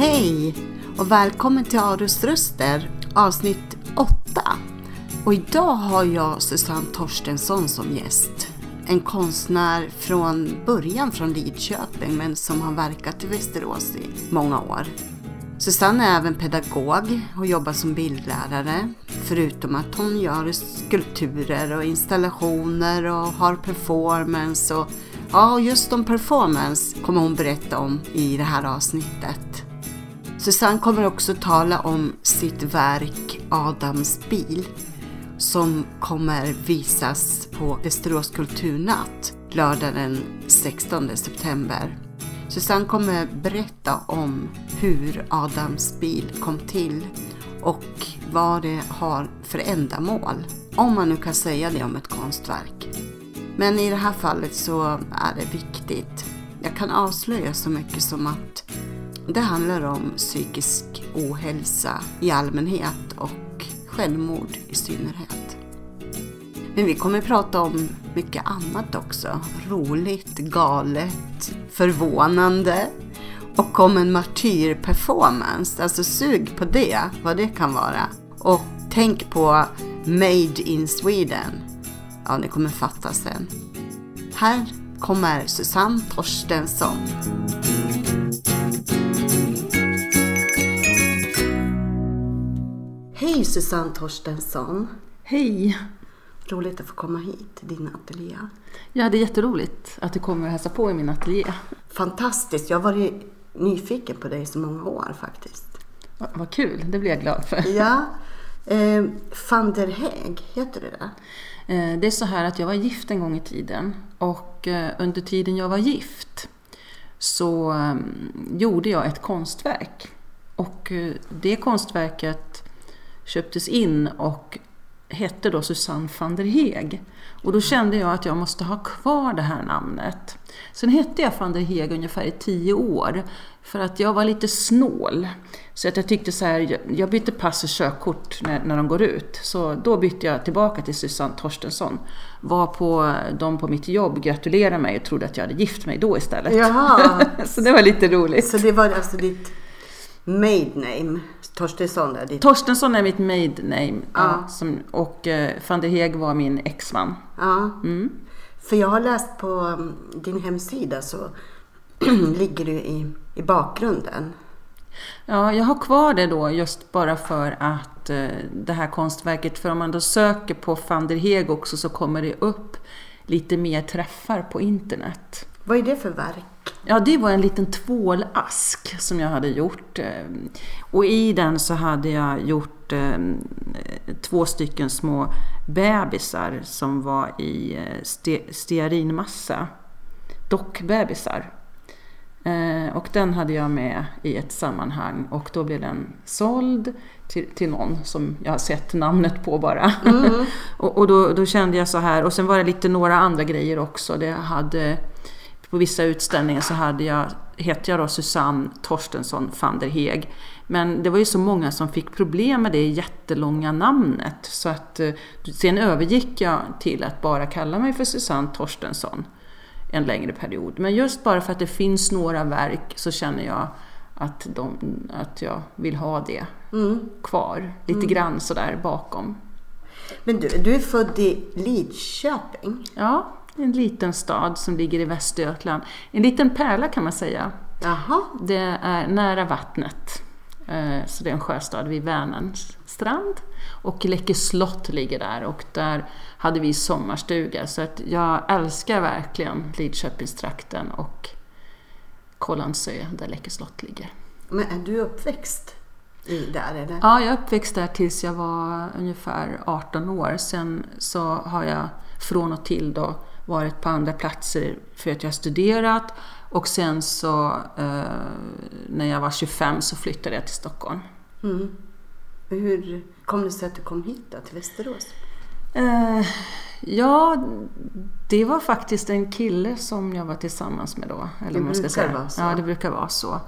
Hej och välkommen till Arus röster avsnitt 8. Och idag har jag Susanne Torstensson som gäst. En konstnär från början från Lidköping men som har verkat i Västerås i många år. Susanne är även pedagog och jobbar som bildlärare. Förutom att hon gör skulpturer och installationer och har performance. Och, ja, just om performance kommer hon berätta om i det här avsnittet. Susanne kommer också tala om sitt verk Adams bil som kommer visas på Västerås kulturnatt lördagen den 16 september. Susanne kommer berätta om hur Adams bil kom till och vad det har för ändamål. Om man nu kan säga det om ett konstverk. Men i det här fallet så är det viktigt. Jag kan avslöja så mycket som att det handlar om psykisk ohälsa i allmänhet och självmord i synnerhet. Men vi kommer prata om mycket annat också. Roligt, galet, förvånande och om en martyrperformance. Alltså sug på det, vad det kan vara. Och tänk på Made in Sweden. Ja, ni kommer fatta sen. Här kommer Susanne Torstensson. Hej Susanne Torstensson! Hej! Roligt att få komma hit till din ateljé. Ja, det är jätteroligt att du kommer och hälsa på i min ateljé. Fantastiskt! Jag har varit nyfiken på dig så många år faktiskt. Va, vad kul, det blir jag glad för. Ja. Eh, van der Häg, heter det det? Eh, det är så här att jag var gift en gång i tiden och eh, under tiden jag var gift så um, gjorde jag ett konstverk. Och uh, det konstverket köptes in och hette då Susanne van der Heeg. Och då kände jag att jag måste ha kvar det här namnet. Sen hette jag van der Heeg ungefär i tio år för att jag var lite snål. Så att jag tyckte så här, jag bytte pass och körkort när, när de går ut. Så då bytte jag tillbaka till Susanne Torstensson. Var på de på mitt jobb gratulerade mig och trodde att jag hade gift mig då istället. Jaha. så det var lite roligt. Så det var alltså ditt made name? Torstensson är ditt... Torstensson är mitt made name. Ja. Ja, som, och eh, van der Heeg var min exman. Ja. Mm. För jag har läst på um, din hemsida så ligger du i, i bakgrunden. Ja, jag har kvar det då just bara för att eh, det här konstverket, för om man då söker på van der Heeg också så kommer det upp lite mer träffar på internet. Vad är det för verk? Ja, det var en liten tvålask som jag hade gjort. eh, Och i den så hade jag gjort eh, två stycken små bebisar som var i eh, ste- stearinmassa. Dockbebisar. Och den hade jag med i ett sammanhang och då blev den såld till, till någon som jag har sett namnet på bara. och och då, då kände jag så här, och sen var det lite några andra grejer också. Det hade, på vissa utställningar så hade jag, hette jag då Susanne Torstensson van der Heeg. Men det var ju så många som fick problem med det jättelånga namnet så att eh, sen övergick jag till att bara kalla mig för Susanne Torstensson en längre period. Men just bara för att det finns några verk så känner jag att, de, att jag vill ha det kvar. Lite grann sådär bakom. Men du, du är född i Lidköping? Ja, en liten stad som ligger i Västergötland. En liten pärla kan man säga. Jaha. Det är nära vattnet. Eh, Så det är en sjöstad vid Vänerns strand. Och Läckö slott ligger där och där hade vi sommarstuga. Så att jag älskar verkligen Lidköpingstrakten och Kållandsö där Läckö slott ligger. Men är du uppväxt i där eller? Ja, jag uppväxt där tills jag var ungefär 18 år. Sen så har jag från och till då varit på andra platser för att jag studerat. Och sen så eh, när jag var 25 så flyttade jag till Stockholm. Mm. Hur kom det sig att du kom hit då, till Västerås? Eh, ja, det var faktiskt en kille som jag var tillsammans med då. Eller Det man ska brukar säga. vara så. Ja, det brukar vara så.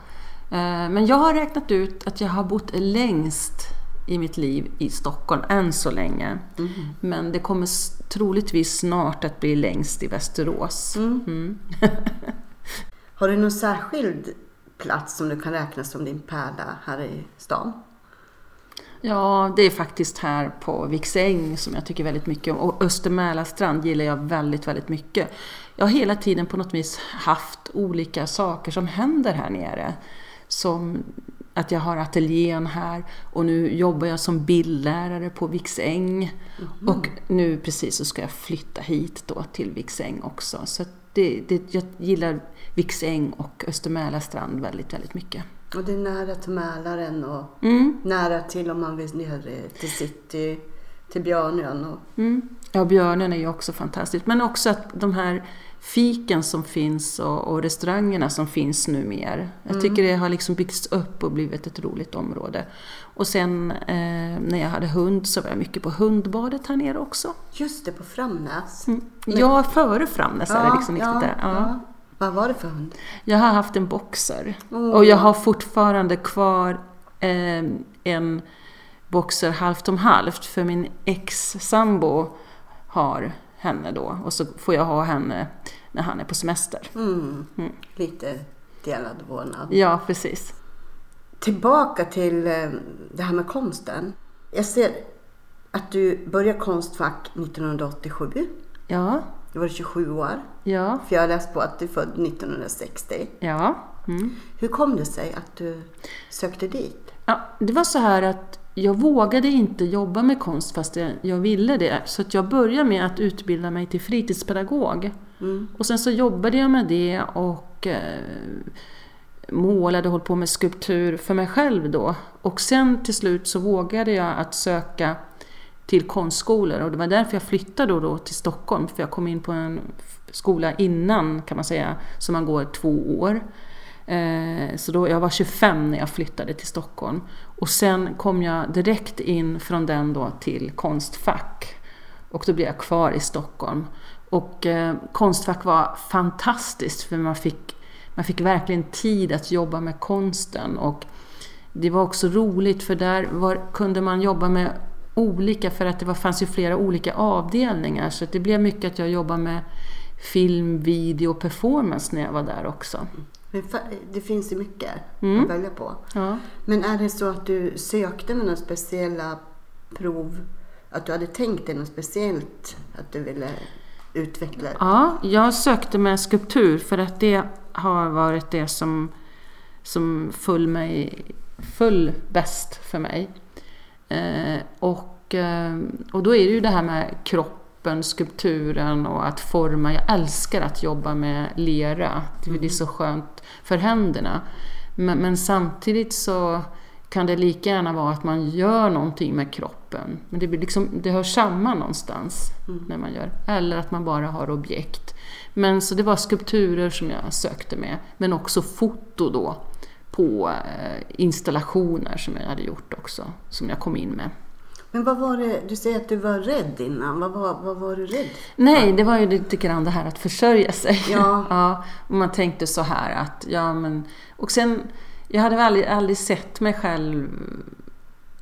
Eh, men jag har räknat ut att jag har bott längst i mitt liv i Stockholm än så länge. Mm. Men det kommer troligtvis snart att bli längst i Västerås. Mm. Har du någon särskild plats som du kan räkna som din pärla här i stan? Ja, det är faktiskt här på Viksäng som jag tycker väldigt mycket om. Och Östermälarstrand gillar jag väldigt, väldigt mycket. Jag har hela tiden på något vis haft olika saker som händer här nere. Som att jag har ateljén här och nu jobbar jag som bildlärare på Viksäng. Mm. Och nu precis så ska jag flytta hit då till Viksäng också. Så det, det, jag gillar Viksäng och Östermälarstrand väldigt, väldigt mycket. Och det är nära till Mälaren och mm. nära till om man vill ner till city, till Björnön. Och... Mm. Ja, Björnön är ju också fantastiskt. Men också att de här fiken som finns och, och restaurangerna som finns nu mer. Jag mm. tycker det har liksom byggts upp och blivit ett roligt område. Och sen eh, när jag hade hund så var jag mycket på hundbadet här nere också. Just det, på Framnäs. Mm. Ja, före Framnäs ja, är det liksom ja, där. Ja. ja. Vad var det för hund? Jag har haft en boxer. Oh. Och jag har fortfarande kvar eh, en boxer halvt om halvt. För min ex-sambo har henne då. Och så får jag ha henne när han är på semester. Mm. Mm. Lite delad vårdnad. Ja, precis. Tillbaka till eh, det här med konsten. Jag ser att du började Konstfack 1987. Ja. Du var 27 år. Ja. För jag har läst på att du är född 1960. Ja. Mm. Hur kom det sig att du sökte dit? Ja, det var så här att jag vågade inte jobba med konst fast jag ville det. Så jag började med att utbilda mig till fritidspedagog. Mm. Och sen så jobbade jag med det och eh, målade och höll på med skulptur för mig själv då. Och sen till slut så vågade jag att söka till konstskolor och det var därför jag flyttade då, då till Stockholm. För jag kom in på en skola innan kan man säga, som man går två år. Eh, så då, jag var 25 när jag flyttade till Stockholm. Och sen kom jag direkt in från den då till Konstfack. Och då blev jag kvar i Stockholm. Och eh, Konstfack var fantastiskt för man fick, man fick verkligen tid att jobba med konsten. Och det var också roligt för där var, kunde man jobba med olika, för att det var, fanns ju flera olika avdelningar. Så det blev mycket att jag jobbade med film, video och performance när jag var där också. Det finns ju mycket mm. att välja på. Ja. Men är det så att du sökte med några speciella prov? Att du hade tänkt dig något speciellt att du ville utveckla? Ja, jag sökte med skulptur för att det har varit det som, som föll, mig, föll bäst för mig. Eh, och, eh, och då är det ju det här med kropp kroppen, skulpturen och att forma. Jag älskar att jobba med lera. Det är så skönt för händerna. Men, men, samtidigt så kan det lika gärna vara att man gör någonting med kroppen. Men det, blir liksom, det hör samman någonstans mm. när man gör. Eller att man bara har objekt. Men så det var skulpturer som jag sökte med. Men också foto då på eh, installationer som jag hade gjort också. Som jag kom in med. Men vad var det, du säger att du var rädd innan. Vad var, vad var du rädd för? Nej, det var ju lite grann det här att försörja sig. Ja. ja, och man tänkte så här att, ja men... Och sen, jag hade aldrig, aldrig sett mig själv...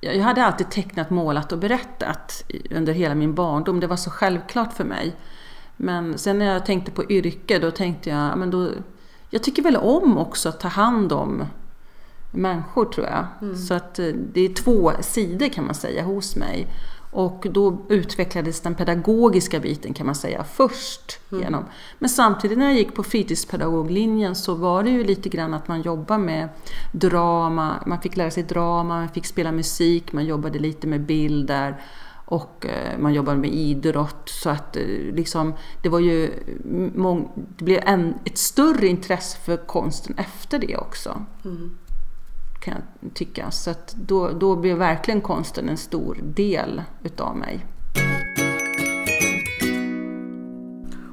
Jag hade alltid tecknat, målat och berättat under hela min barndom. Det var så självklart för mig. Men sen när jag tänkte på yrke, då tänkte jag, men då... Jag tycker väl om också att ta hand om människor tror jag. Mm. Så att eh, det är två sidor kan man säga hos mig. Och då utvecklades den pedagogiska biten kan man säga först. Mm. Genom. Men samtidigt när jag gick på fritidspedagoglinjen så var det ju lite grann att man jobbade med drama, man fick lära sig drama, man fick spela musik, man jobbade lite med bilder och eh, man jobbade med idrott. Så att eh, liksom, det var ju det blev en, ett större intresse för konsten efter det också. Mm kan jag tycka. Så att då, då blev verkligen konsten en stor del utav mig.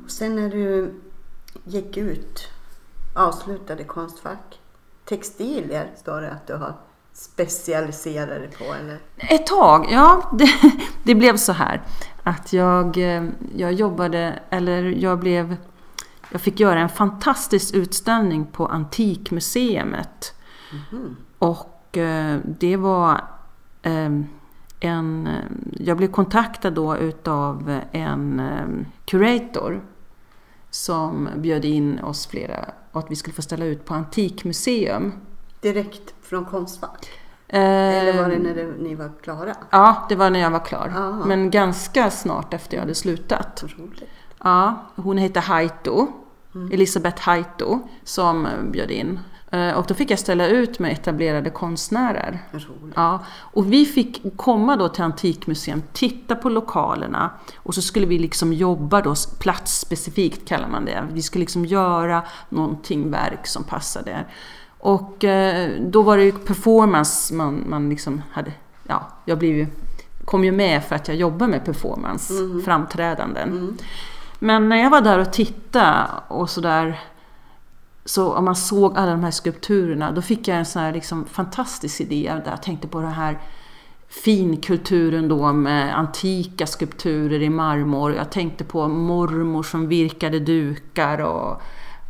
Och sen när du gick ut, avslutade Konstfack, textilier står det att du har specialiserat dig på eller? Ett tag, ja. Det, det blev så här att jag, jag jobbade, eller jag blev jag fick göra en fantastisk utställning på Antikmuseet. Mm -hmm. Och eh, det var ehm, en... Jag blev kontaktad då utav en ehm, curator som bjöd in oss flera och att vi skulle få ställa ut på Antikmuseum. Direkt från Konstfack? Eh, Eller var det när det, ni var klara? Ja, det var när jag var klar. Ah. Men ganska snart efter jag hade slutat. Roligt. Ja, hon heter Haito, Elisabeth Haito, som bjöd in. Eh, Och då fick jag ställa ut med etablerade konstnärer. Roligt. Ja, och vi fick komma då till Antikmuseum, titta på lokalerna och så skulle vi liksom jobba då platsspecifikt kallar man det. Vi skulle liksom göra någonting verk som passade. Och eh, då var det ju performance man, man liksom hade, ja, jag blev ju, kom ju med för att jag jobbar med performance, framträdanden. Men när jag var där och tittade och sådär så om man såg alla de här skulpturerna, då fick jag en sån här liksom fantastisk idé. Där jag tänkte på den här finkulturen då med antika skulpturer i marmor. Jag tänkte på mormor som virkade dukar och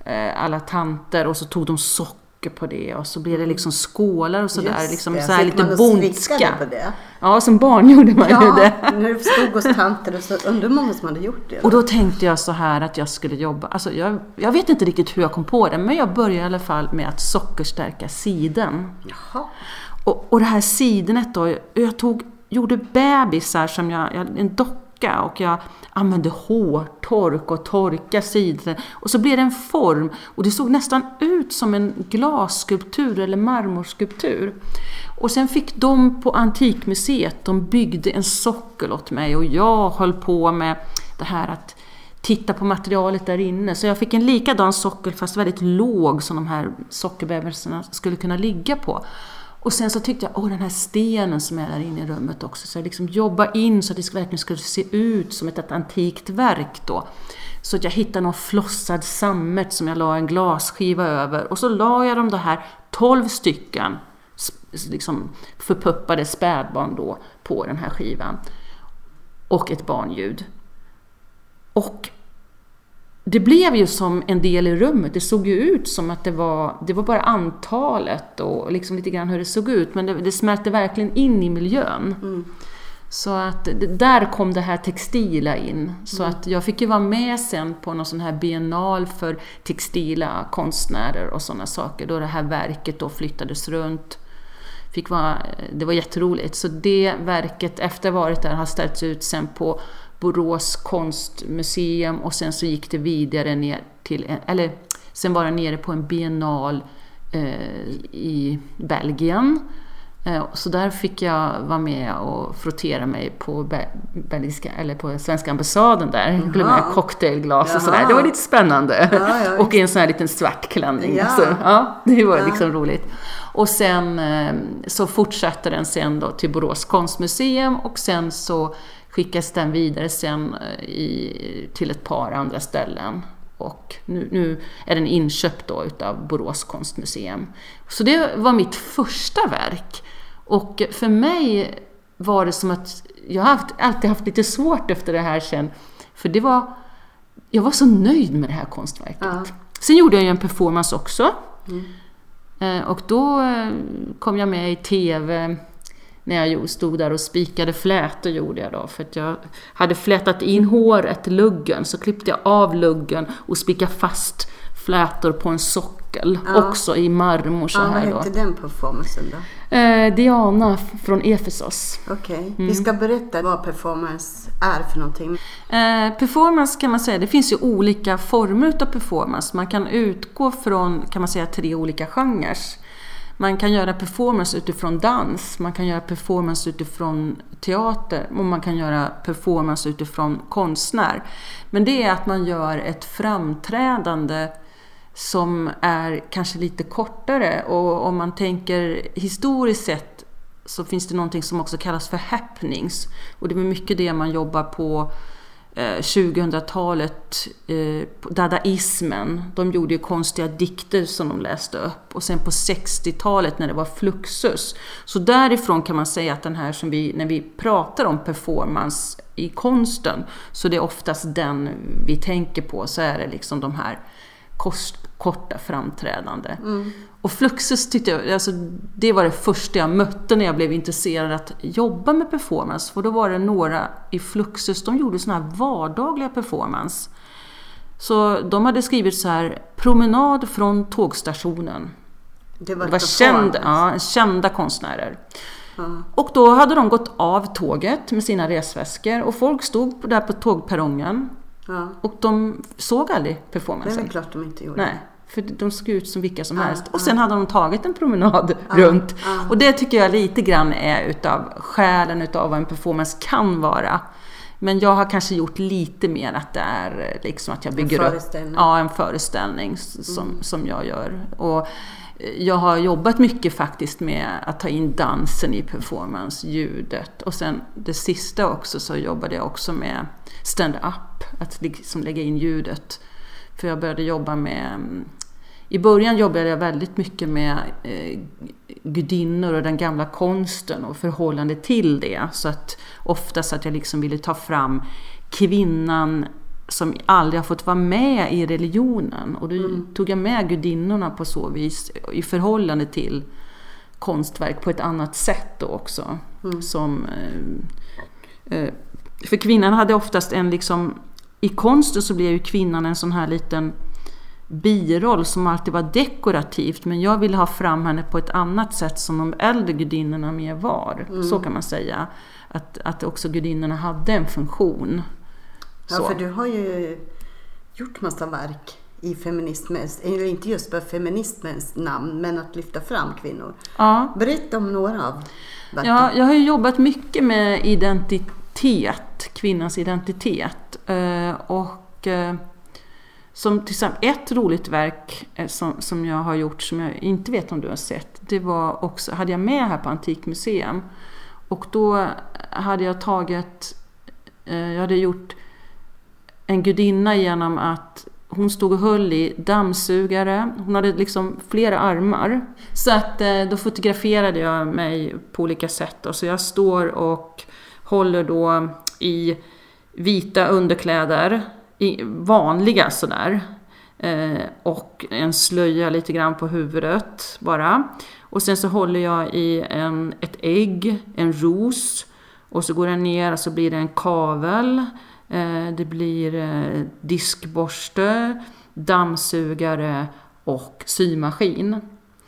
eh, alla tanter och så tog de socker på det och så blev det liksom skålar och sådär. Liksom så här lite bondska. på det? Ja, som barn gjorde man ju Ja, det. när du stod hos tanter och så undrar många som hade gjort det. Och då tänkte jag så här att jag skulle jobba, alltså jag, jag vet inte riktigt hur jag kom på det, men jag började i alla fall med att sockerstärka siden. Jaha. Och, och det här sidenet då, jag tog, gjorde bebisar som jag, jag en docka och jag använde hårtork och torka sidor. Och så blev det en form och det såg nästan ut som en glasskulptur eller marmorskulptur. Och sen fick de på Antikmuseet, de byggde en sockel åt mig och jag höll på med det här att titta på materialet där inne. Så jag fick en likadan sockel fast väldigt låg som de här sockerbebisarna skulle kunna ligga på. Och sen så tyckte jag, åh den här stenen som är där inne i rummet också. Så jag liksom jobba in så att det verkligen skulle se ut som ett, ett antikt verk då. Så att jag hittade någon flossad sammet som jag la en glasskiva över. Och så la jag de här 12 stycken liksom förpuppade spädbarn då på den här skivan. Och ett barnljud. Och det blev ju som en del i rummet. Det såg ju ut som att det var, det var bara antalet och liksom lite grann hur det såg ut. Men det, det smälter verkligen in i miljön. Så att det, där kom det här textila in. Så att jag fick ju vara med sen på någon sån här biennal för textila konstnärer och sådana saker. Då det här verket då flyttades runt. Fick vara, det var jätteroligt. Så det verket, efter varit där, har ställts ut sen på Borås konstmuseum och sen så gick det vidare ner till, eller sen var det nere på en biennal eh, i Belgien. Eh, Så där fick jag vara med och frottera mig på, be- belgiska, eller på svenska ambassaden där. Jaha. cocktailglas och sådär. Jaha. Det var lite spännande. Ja, ja, och i en sån här liten svart klänning. Ja. Så, ja, det var liksom roligt. Och sen eh, så fortsatte den sen då till Borås konstmuseum och sen så skickas den vidare sen eh, i, till ett par andra ställen. Och nu, nu är den inköpt då utav Borås konstmuseum. Så det var mitt första verk. Och för mig var det som att jag har haft, alltid haft lite svårt efter det här sen. För det var, jag var så nöjd med det här konstverket. Ja. Sen gjorde jag ju en performance också. Eh, Och då eh, kom jag med i TV när jag stod där och spikade flätor gjorde jag då. För att jag hade flätat in håret, luggen, så klippte jag av luggen och spikade fast flätor på en sockel. Ja. Också i marmor så Ja, vad här då. hette den performancen då? Eh, Diana från Efesos. Okej, Mm. vi ska berätta vad performance är för någonting. Eh, performance kan man säga, det finns ju olika former utav performance. Man kan utgå från, kan man säga, tre olika genrer. Man kan göra performance utifrån dans, man kan göra performance utifrån teater och man kan göra performance utifrån konstnär. Men det är att man gör ett framträdande som är kanske lite kortare och om man tänker historiskt sett så finns det någonting som också kallas för happenings. Och det är mycket det man jobbar på 2000-talet, eh, eh dadaismen. De gjorde ju konstiga dikter som de läste upp. Och sen på 60-talet när det var Fluxus. Så därifrån kan man säga att den här som vi, när vi pratar om performance i konsten, så det är oftast den vi tänker på. Så är det liksom de här kost, korta framträdande. Mm. Och Fluxus tyckte jag, alltså, det var det första jag mötte när jag blev intresserad att jobba med performance. För då var det några i Fluxus, de gjorde såna här vardagliga performance. Så de hade skrivit så här, promenad från tågstationen. Det var, Det var känd, ja, kända konstnärer. Ja. Och då hade de gått av tåget med sina resväskor och folk stod där på tågperrongen Ja. och de såg aldrig Det är performancen. klart de inte gjorde. Nej, för de såg ut som vilka som Ja, helst. Och sen hade de tagit en promenad runt. ja. Och det tycker jag lite grann är utav själen utav vad en performance kan vara. Men jag har kanske gjort lite mer att det är liksom att jag bygger upp föreställning. ja, en föreställning som, som jag gör. Och jag har jobbat mycket faktiskt med att ta in dansen i performance, ljudet. Och sen det sista också så jobbade jag också med stand-up, att liksom lägga in ljudet. För jag började jobba med mm, i början jobbade jag väldigt mycket med eh, gudinnor och den gamla konsten och förhållande till det. Så att oftast att jag liksom ville ta fram kvinnan som aldrig har fått vara med i religionen. Och då tog jag med gudinnorna på så vis i förhållande till konstverk på ett annat sätt då också. Som, eh, eh, för kvinnan hade oftast en liksom, i konsten så blir ju kvinnan en sån här liten biroll som alltid var dekorativt men jag ville ha fram henne på ett annat sätt som de äldre gudinnorna mer var. Så kan man säga. Att, att också gudinnorna hade en funktion. Ja, Så. för du har ju gjort massa verk i feminismens, inte just för feminismens namn, men att lyfta fram kvinnor. Ja. Berätta om några av verken. Ja, jag har ju jobbat mycket med identitet, kvinnans identitet. Eh, och eh, som till exempel ett roligt verk eh, som, som jag har gjort som jag inte vet om du har sett. Det var också, hade jag med här på Antikmuseum. Och då hade jag tagit, jag hade gjort en gudinna genom att hon stod och höll i dammsugare. Hon hade liksom flera armar. Så att då fotograferade jag mig på olika sätt. Då. Så jag står och håller då i vita underkläder, vanliga sådär. Eh, och en slöja lite grann på huvudet bara. Och sen så håller jag i en, ett ägg, en ros. Och så går den ner och så blir det en kavel. Eh, det blir eh, diskborste, dammsugare och symaskin.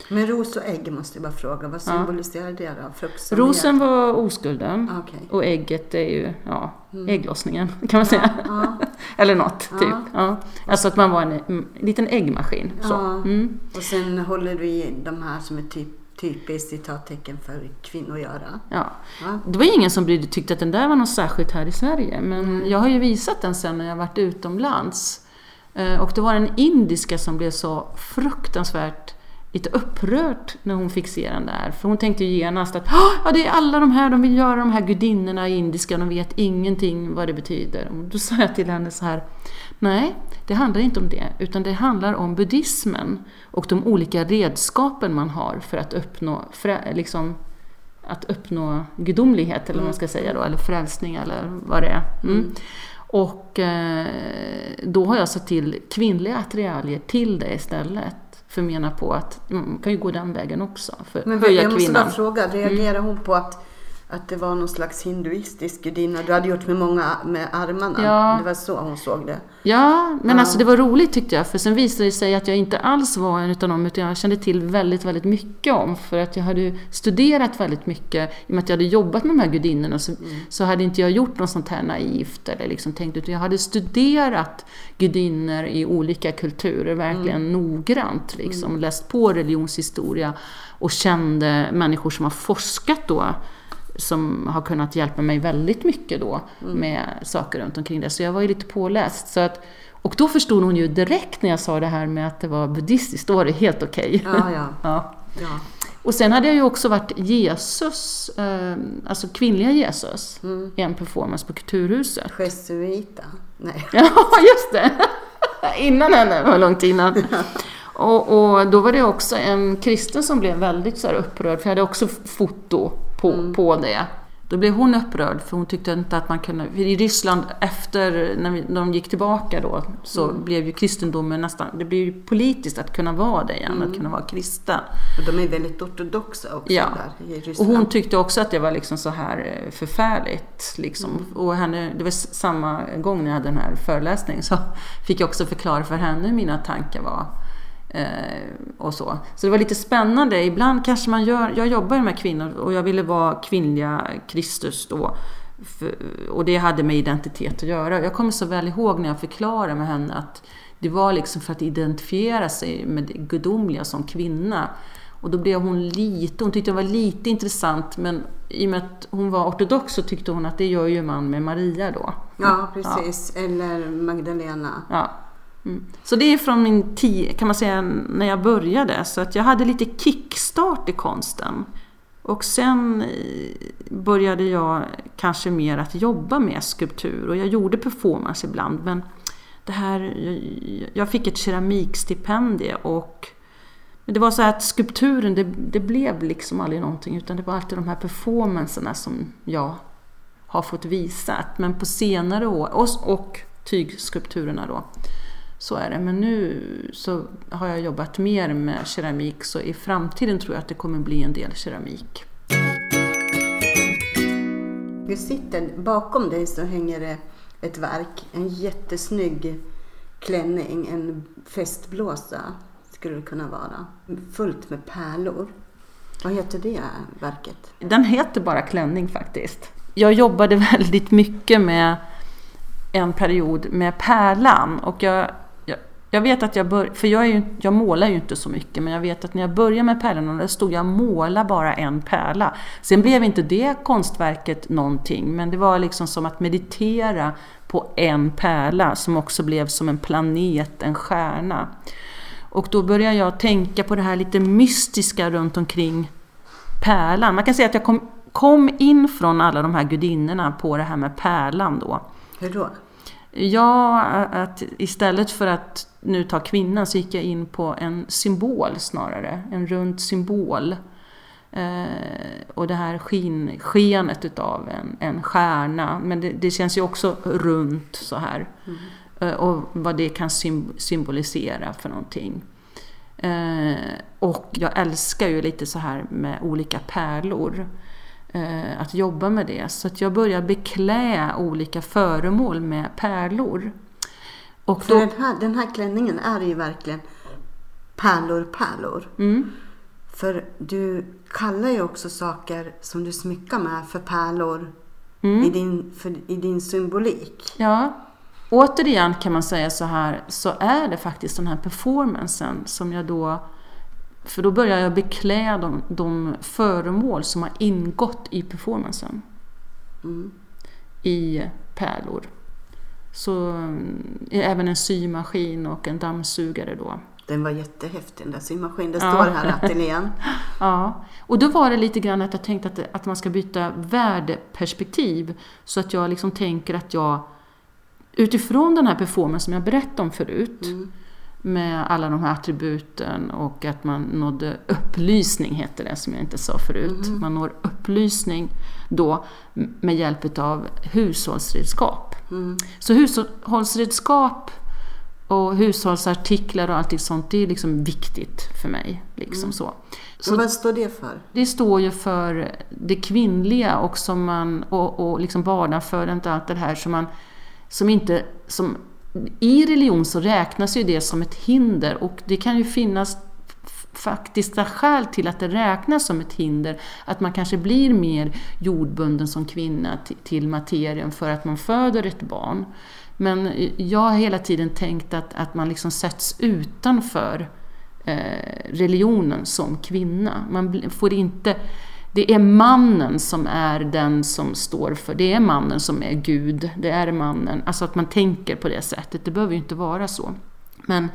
Men ros och ägg måste jag bara fråga, vad symboliserar det då? Frukt som Rosen var oskulden. Ah, Okej. Och ägget är ju ja, ägglossningen kan man säga. Ja, Eller något, Ja. typ. Ja. Alltså att man var en, en liten äggmaskin. Ja. Mm. och sen håller du i de här som är typ, typiskt citattecken för kvinnor att göra. Ja. Ja. Det var ingen som brydde, tyckte att den där var något särskilt här i Sverige. Men Mm. jag har ju visat den sen när jag varit utomlands. Eh, Och det var en indiska som blev så fruktansvärt lite upprört när hon fick se den där. För hon tänkte ju genast att "Ah, ja, det är alla de här, de vill göra de här gudinnorna i indiska, de vet ingenting vad det betyder. Och då sa jag till henne så här, nej, det handlar inte om det, utan det handlar om buddhismen och de olika redskapen man har för att uppnå, frä, liksom, att uppnå gudomlighet, eller vad man ska säga då, eller frälsning eller vad det är. Mm. Och eh, då har jag satt till kvinnliga attiraljer till det istället. För jag menar på att mm, man kan ju gå den vägen också, för Men höja jag måste bara fråga, reagerar hon på att, att det var någon slags hinduistisk gudinna du hade gjort med många med armarna? Ja. Det var så hon såg det? Ja, men Ja. alltså det var roligt tyckte jag, för sen visade det sig att jag inte alls var en utav dem, utan jag kände till väldigt, väldigt mycket om, för att jag hade studerat väldigt mycket, i och med att jag hade jobbat med de här gudinnorna, så, så hade inte jag gjort något sånt här naivt eller liksom tänkt, utan jag hade studerat gudinnor i olika kulturer, verkligen noggrant, liksom, läst på religionshistoria och kände människor som har forskat då, som har kunnat hjälpa mig väldigt mycket då med saker runt omkring det. Så jag var ju lite påläst. Så att, och då förstod hon ju direkt när jag sa det här med att det var buddhistiskt, då var det helt okej. Ja, ja. Ja. ja. Och sen hade jag ju också varit Jesus, eh, alltså kvinnliga Jesus, i en performance på Kulturhuset. Jesuita? Nej. Ja, just det! innan henne, var långt innan. Och, och då var det också en kristen som blev väldigt så upprörd, för jag hade också foto på, på det. Då blev hon upprörd för hon tyckte inte att man kunde... I Ryssland efter när, vi, när de gick tillbaka då så Mm. blev ju kristendomen nästan... Det blev ju politiskt att kunna vara det igen, Mm. att kunna vara kristen. Och de är väldigt ortodoxa också Ja. där i Och Ryssland. hon tyckte också att det var liksom så här eh, förfärligt. Liksom. Mm. Och henne, det var samma gång när jag hade den här föreläsningen så fick jag också förklara för henne hur mina tankar var. Eh, och så. så det var lite spännande. Ibland kanske man gör, jag jobbar med kvinnor och jag ville vara kvinnliga Kristus då. För, och det hade med identitet att göra. Jag kommer så väl ihåg när jag förklarade med henne att det var liksom för att identifiera sig med det gudomliga som kvinna. Och då blev hon lite, hon tyckte det var lite intressant men i och med att hon var ortodox så tyckte hon att det gör ju man med Maria då. Ja, precis. Eller Magdalena. Ja. Mm. Så det är från min tid, kan man säga, när jag började. Så att jag hade lite kickstart i konsten. Och sen eh, började jag kanske mer att jobba med skulptur och jag gjorde performance ibland. Men det här, jag, fick ett keramikstipendium och det var så att skulpturen, det, det blev liksom aldrig någonting utan det var alltid de här performanserna som jag har fått visat. Men på senare år, och, och tygskulpturerna då, så är det. Men nu så har jag jobbat mer med keramik så i framtiden tror jag att det kommer bli en del keramik. Vi sitter, bakom dig så hänger det ett verk. En jättesnygg klänning, en festblåsa skulle det kunna vara. Fullt med pärlor. Vad heter det verket? Den heter bara klänning faktiskt. Jag jobbade väldigt mycket med en period med pärlan och jag, jag, vet att jag började, för jag, är ju, jag målar ju inte så mycket, men jag vet att när jag började med pärlorna, då stod jag och målade bara en pärla. Sen blev inte det konstverket någonting, men det var liksom som att meditera på en pärla som också blev som en planet, en stjärna. Och då började jag tänka på det här lite mystiska runt omkring pärlan. Man kan säga att jag kom, kom in från alla de här gudinnorna på det här med pärlan då. Hur då? Ja, att istället för att nu ta kvinnan så gick jag in på en symbol snarare, en rund symbol. Eh, och det här skin, skenet utav en, en stjärna, men det, det känns ju också runt så här. Eh, och vad det kan sym- symbolisera för någonting. Eh, och jag älskar ju lite så här med olika pärlor. Eh, att jobba med det. Så att jag börjar beklä olika föremål med pärlor. Och då, den här, den här klänningen är ju verkligen pärlor, pärlor. mm, För du kallar ju också saker som du smyckar med för pärlor mm. i, din, för, i din symbolik. Ja, återigen kan man säga så här, så är det faktiskt den här performancen som jag då... För då börjar jag beklä de, de föremål som har ingått i performancen Mm. i pärlor. Så mm, även en symaskin och en dammsugare då. Den var jättehäftig den där symaskinen. Det Ja. står här i ateljén. Ja, och då var det lite grann att jag tänkte att, att man ska byta värdeperspektiv. Så att jag liksom tänker att jag utifrån den här performancen som jag berättade om förut Mm. Med alla de här attributen och att man nådde upplysning, heter det som jag inte sa förut. Mhm. Man når upplysning då med hjälp av hushållsredskap. Mm. Så hushållsredskap och hushållsartiklar och allting sånt, det är liksom viktigt för mig. Liksom Mm. så. Så vad står det för? Det står ju för det kvinnliga och, som man, och, och liksom barnafödandet och allt det här som man som inte... Som, i religion så räknas ju det som ett hinder och det kan ju finnas faktiska skäl till att det räknas som ett hinder. Att man kanske blir mer jordbunden som kvinna till, materien för att man föder ett barn. Men jag har hela tiden tänkt att, att man liksom sätts utanför eh, religionen som kvinna. Man får inte... Det är mannen som är den som står för, det är mannen som är Gud, det är mannen. Alltså att man tänker på det sättet, det behöver ju inte vara så. Men,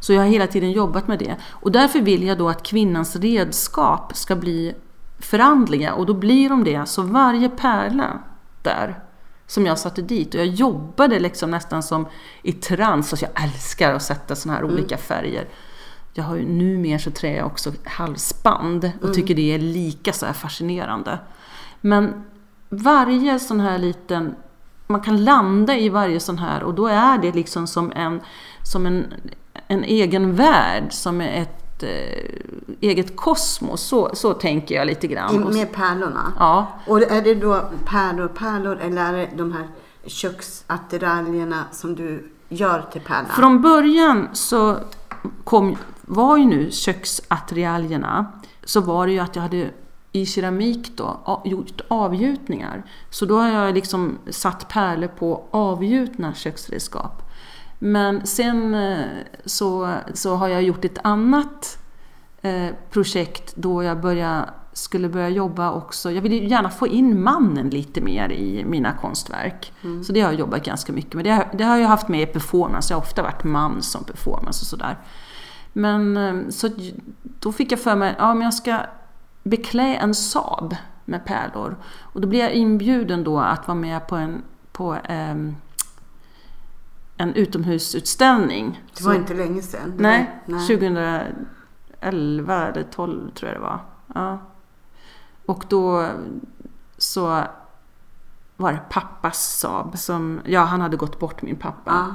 så jag har hela tiden jobbat med det. Och därför vill jag då att kvinnans redskap ska bli förandliga och då blir de det. Så varje pärla där som jag satte dit och jag jobbade liksom nästan som i trans. Och jag älskar att sätta såna här olika färger. Jag har ju numera så trär jag också halsband och tycker det är lika så här fascinerande. Men varje sån här liten, man kan landa i varje sån här och då är det liksom som en, som en, en egen värld, som är ett eh, eget kosmos. Så, så tänker jag lite grann. Med pärlorna? Ja. Och är det då pärlor, pärlor eller är det de här köksattiraljerna som du gör till pärlan? Från början så kom, var ju nu köksattiraljerna så var det ju att jag hade i keramik då gjort avgjutningar. Så då har jag liksom satt pärlor på avgjutna köksredskap. Men sen eh, så, så har jag gjort ett annat eh, projekt då jag började, skulle börja jobba också. Jag ville gärna få in mannen lite mer i mina konstverk. Mm. Så det har jag jobbat ganska mycket med. Det, det har jag haft med i performance. Jag har ofta varit man som performance och sådär. Men eh, så då fick jag för mig att ja, jag ska beklä en Saab med pärlor. Och då blev jag inbjuden då att vara med på en, på, eh, en utomhusutställning. Det var så, inte länge sedan? Nej, nej, 2011 eller 12 tror jag det var. Ja. Och då så var det pappas Saab. Som, ja, han hade gått bort min pappa. Ja.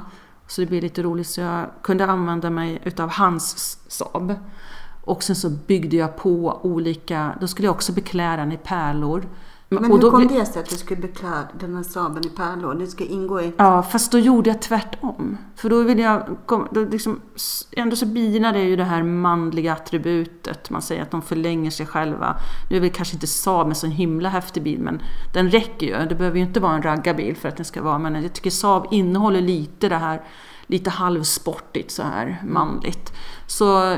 Så det blev lite roligt så jag kunde använda mig utav hans Saab. Och sen så byggde jag på olika, då skulle jag också beklä den i pärlor. Men hur kom det sig att du skulle beklä den här sabeln i pärlor? Det ska ingå i... Ja, fast då gjorde jag tvärtom. För då ville jag... Då liksom, ändå så binar det ju det här manliga attributet. Man säger att de förlänger sig själva. Nu är väl kanske inte Saab en så himla häftig bil, men den räcker ju. Det behöver ju inte vara en raggarbil för att den ska vara... Men jag tycker Saab innehåller lite det här lite halvsportigt så här manligt. Så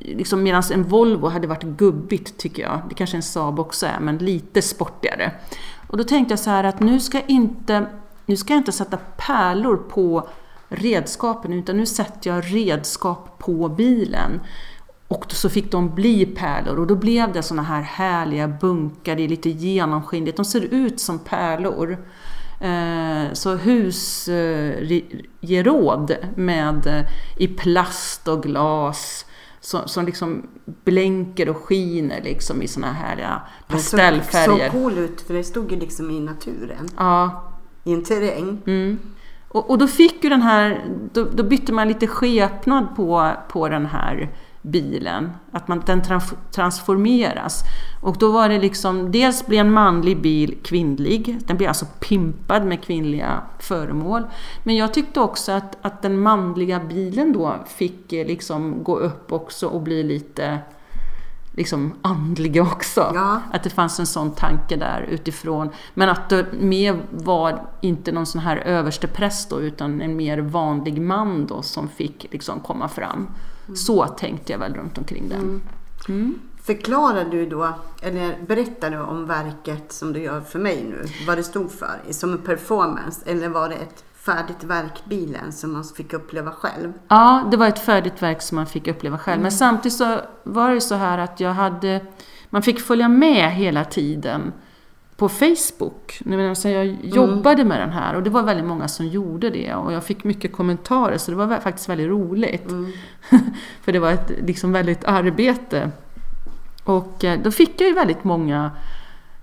liksom, medan en Volvo hade varit gubbigt tycker jag, det kanske en Saab också är, men lite sportigare. Och då tänkte jag så här att nu ska jag inte, nu ska jag inte sätta pärlor på redskapen utan nu sätter jag redskap på bilen. Och så fick de bli pärlor och då blev det såna här härliga bunkar, det är lite genomskinligt, de ser ut som pärlor. Eh, så husgeråd med, eh, i plast och glas som, som liksom blänker och skiner liksom i såna här pastellfärger. Det såg cool ut för det stod ju liksom i naturen. Ja. I en terräng. Mm. Och, och, då fick ju den här, då, då, bytte man lite skepnad på, på den här bilen. Att man, den transformeras. Och då var det liksom, dels blev en manlig bil kvinnlig, den blev alltså pimpad med kvinnliga föremål. Men jag tyckte också att, att den manliga bilen då fick eh, liksom gå upp också och bli lite liksom andliga också. Ja. Att det fanns en sån tanke där utifrån. Men att det mer var inte någon sån här överstepräst då, utan en mer vanlig man då som fick liksom komma fram. Mm. Så tänkte jag väl runt omkring den. Mm. Mm. Förklarar du då, eller berättar du om verket som du gör för mig nu, vad det stod för? Som en performance, eller var det ett färdigt verk, bilen, som man fick uppleva själv? Ja, det var ett färdigt verk som man fick uppleva själv. Men samtidigt så var det så här att jag hade, man fick följa med hela tiden på Facebook. Alltså jag jobbade mm. med den här och det var väldigt många som gjorde det och jag fick mycket kommentarer så det var faktiskt väldigt roligt. Mm. För det var ett liksom väldigt arbete. Och eh, då fick jag ju väldigt många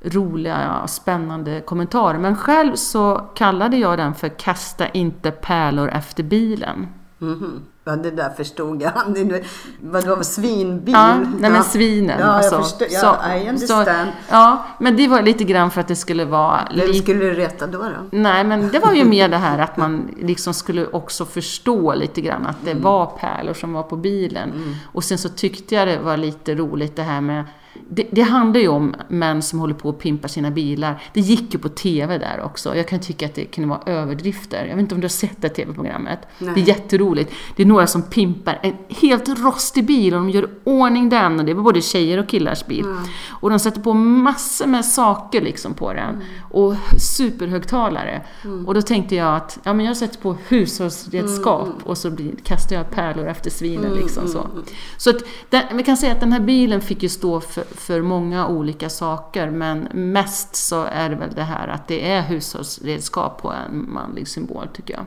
roliga, spännande kommentarer. Men själv så kallade jag den för Kasta inte pärlor efter bilen. Mm. Ja, det där förstod jag. Vad det var svinbil? Ja, nej men svinen. Ja, alltså. jag förstår. Ja, I understand. Så, ja, men det var lite grann för att det skulle vara... Vem skulle du rätta då, då? Nej, men det var ju mer det här att man liksom skulle också förstå lite grann att det mm. var pärlor som var på bilen. Mm. Och sen så tyckte jag det var lite roligt det här med det, det, handlar ju om män som håller på att pimpa sina bilar. Det gick ju på TV där också. Jag kan tycka att det kunde vara överdrifter. Jag vet inte om du har sett det TV-programmet? Det är jätteroligt. Det är några som pimpar en helt rostig bil och de gör ordning den. Och det var både tjejer och killars bil. Mm. Och de sätter på massor med saker liksom på den. Mm. Och superhögtalare. Mm. Och då tänkte jag att ja, men jag sätter på hushållsredskap mm. och så blir, kastar jag pärlor efter svinen. Liksom, så mm, så att, den, vi kan säga att den här bilen fick ju stå för, för många olika saker. Men mest så är det väl det här att det är hushållsredskap på en manlig symbol tycker jag.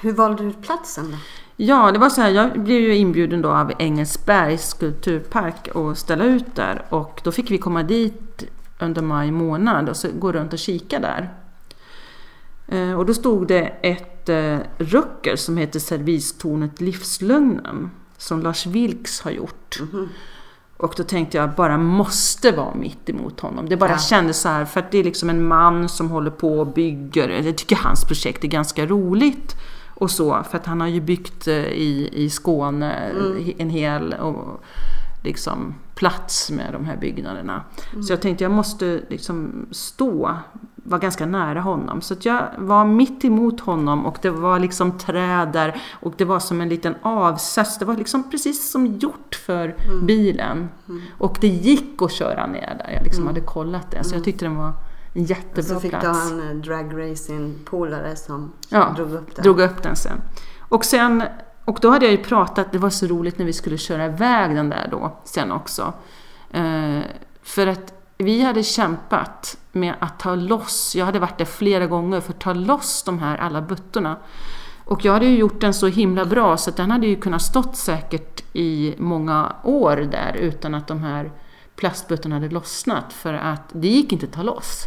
Hur valde du platsen då? Ja, det var så här, jag blev ju inbjuden då av Engelsbergs skulpturpark att ställa ut där och då fick vi komma dit under maj månad och så går runt och kika där. Eh, och då stod det ett eh, rucker som heter Servistornet Livslögnen som Lars Vilks har gjort. Mhm. Och då tänkte jag bara måste vara mitt emot honom. Det bara Ja. kändes så här för att det är liksom en man som håller på och bygger. Jag tycker hans projekt är ganska roligt. Och så, för att han har ju byggt eh, i, i Skåne Mm. en hel och, liksom, plats med de här byggnaderna. Mm. Så jag tänkte jag måste liksom stå, vara ganska nära honom. Så att jag var mitt emot honom och det var liksom träd där och det var som en liten avsats. Det var liksom precis som gjort för Mm. bilen. Och det gick att köra ner där. Jag liksom hade kollat det. Så jag tyckte den var en Och jättebra så fick plats. du ha en eh, dragracing-polare som Ja, drog upp den. drog upp den sen. Och sen och då hade jag ju pratat, det var så roligt när vi skulle köra iväg den där då sen också. Eh, för att vi hade kämpat med att ta loss, jag hade varit där flera gånger för att ta loss de här alla buttorna. Och jag hade ju gjort den så himla bra så att den hade ju kunnat stått säkert i många år där utan att de här plastbuttorna hade lossnat för att det gick inte att ta loss.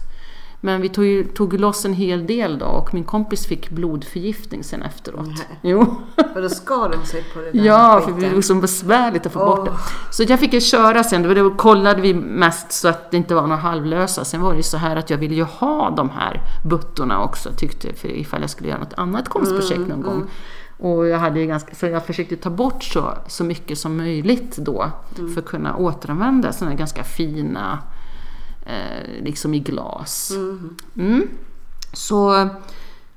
Men vi tog, ju, tog loss en hel del då och min kompis fick blodförgiftning sen efteråt. Nej. Jo. Och då skar de sig på det där Ja, för det skiten. var så besvärligt att få bort det. Så jag fick ju köra sen, då kollade vi mest så att det inte var några halvlösa. Sen var det ju så här att jag ville ju ha de här buttorna också, tyckte för ifall jag skulle göra något annat konstprojekt någon gång. Och jag hade ganska, så jag försökte ta bort så, så mycket som möjligt då för att kunna återanvända sådana här ganska fina, eh, liksom i glas. Mm. Så,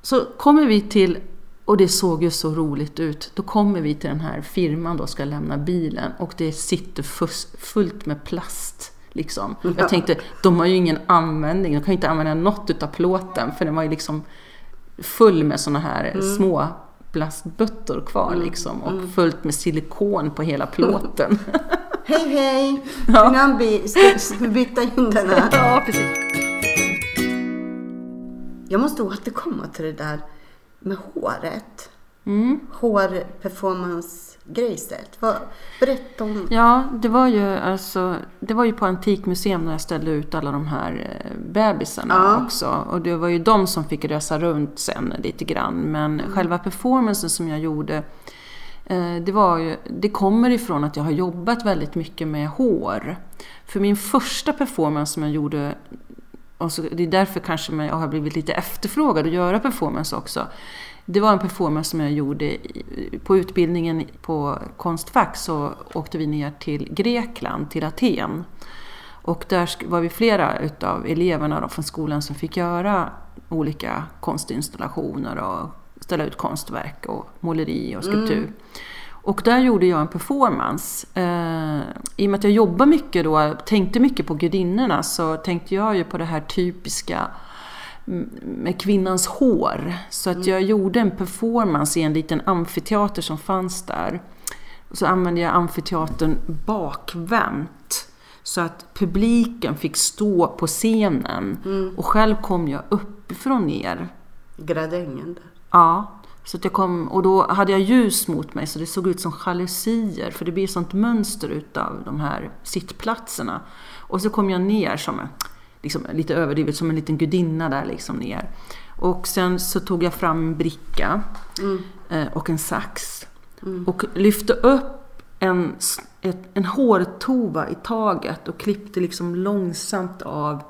så kommer vi till, och det såg ju så roligt ut, då kommer vi till den här firman då ska lämna bilen och det sitter fullt med plast. Liksom. Jag tänkte, de har ju ingen användning, de kan ju inte använda något utav plåten för den var ju liksom full med såna här små plastböttor kvar liksom och fullt med silikon på hela plåten. Hej hej! Ja. Vi byta här? ja, precis. Jag måste återkomma till det där med håret. Mm. Hårperformance-grejset. Berätta om... Ja, det var ju alltså, det var ju på Antikmuseum när jag ställde ut alla de här eh, bebisarna Ja. också. Och det var ju de som fick resa runt sen lite grann. Men själva performancen som jag gjorde, Eh, det var ju, det kommer ifrån att jag har jobbat väldigt mycket med hår. För min första performance som jag gjorde och så, det är därför kanske jag har blivit lite efterfrågad att göra performance också. Det var en performance som jag gjorde på utbildningen på Konstfack så åkte vi ner till Grekland, till Aten. Och där var vi flera utav eleverna från skolan som fick göra olika konstinstallationer och ställa ut konstverk och måleri och skulptur. Och där gjorde jag en performance. Eh, I och med att jag jobbar mycket då, tänkte mycket på gudinnorna, så tänkte jag ju på det här typiska mm, med kvinnans hår. Så att jag gjorde en performance i en liten amfiteater som fanns där. Så använde jag amfiteatern bakvänt. Så att publiken fick stå på scenen. Och själv kom jag uppifrån ner. Gradängen där. Ja, så jag kom, och då hade jag ljus mot mig så det såg ut som jalusier för det blir sånt mönster utav de här sittplatserna. Och så kom jag ner som en, liksom, lite överdrivet, som en liten gudinna där liksom ner. Och sen så tog jag fram en bricka eh, och en sax och lyfte upp en, ett, en hårtova i taget och klippte liksom långsamt av.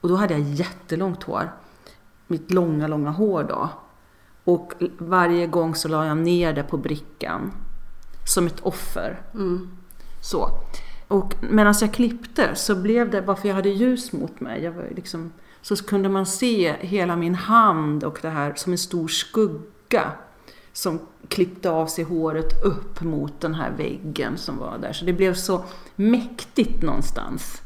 Och då hade jag jättelångt hår. Mitt långa, långa hår då. Och varje gång så la jag ner det på brickan. Som ett offer. Så. Och medan jag klippte så blev det, bara för jag hade ljus mot mig, jag var liksom, så kunde man se hela min hand och det här som en stor skugga. Som klippte av sig håret upp mot den här väggen som var där. Så det blev så mäktigt någonstans.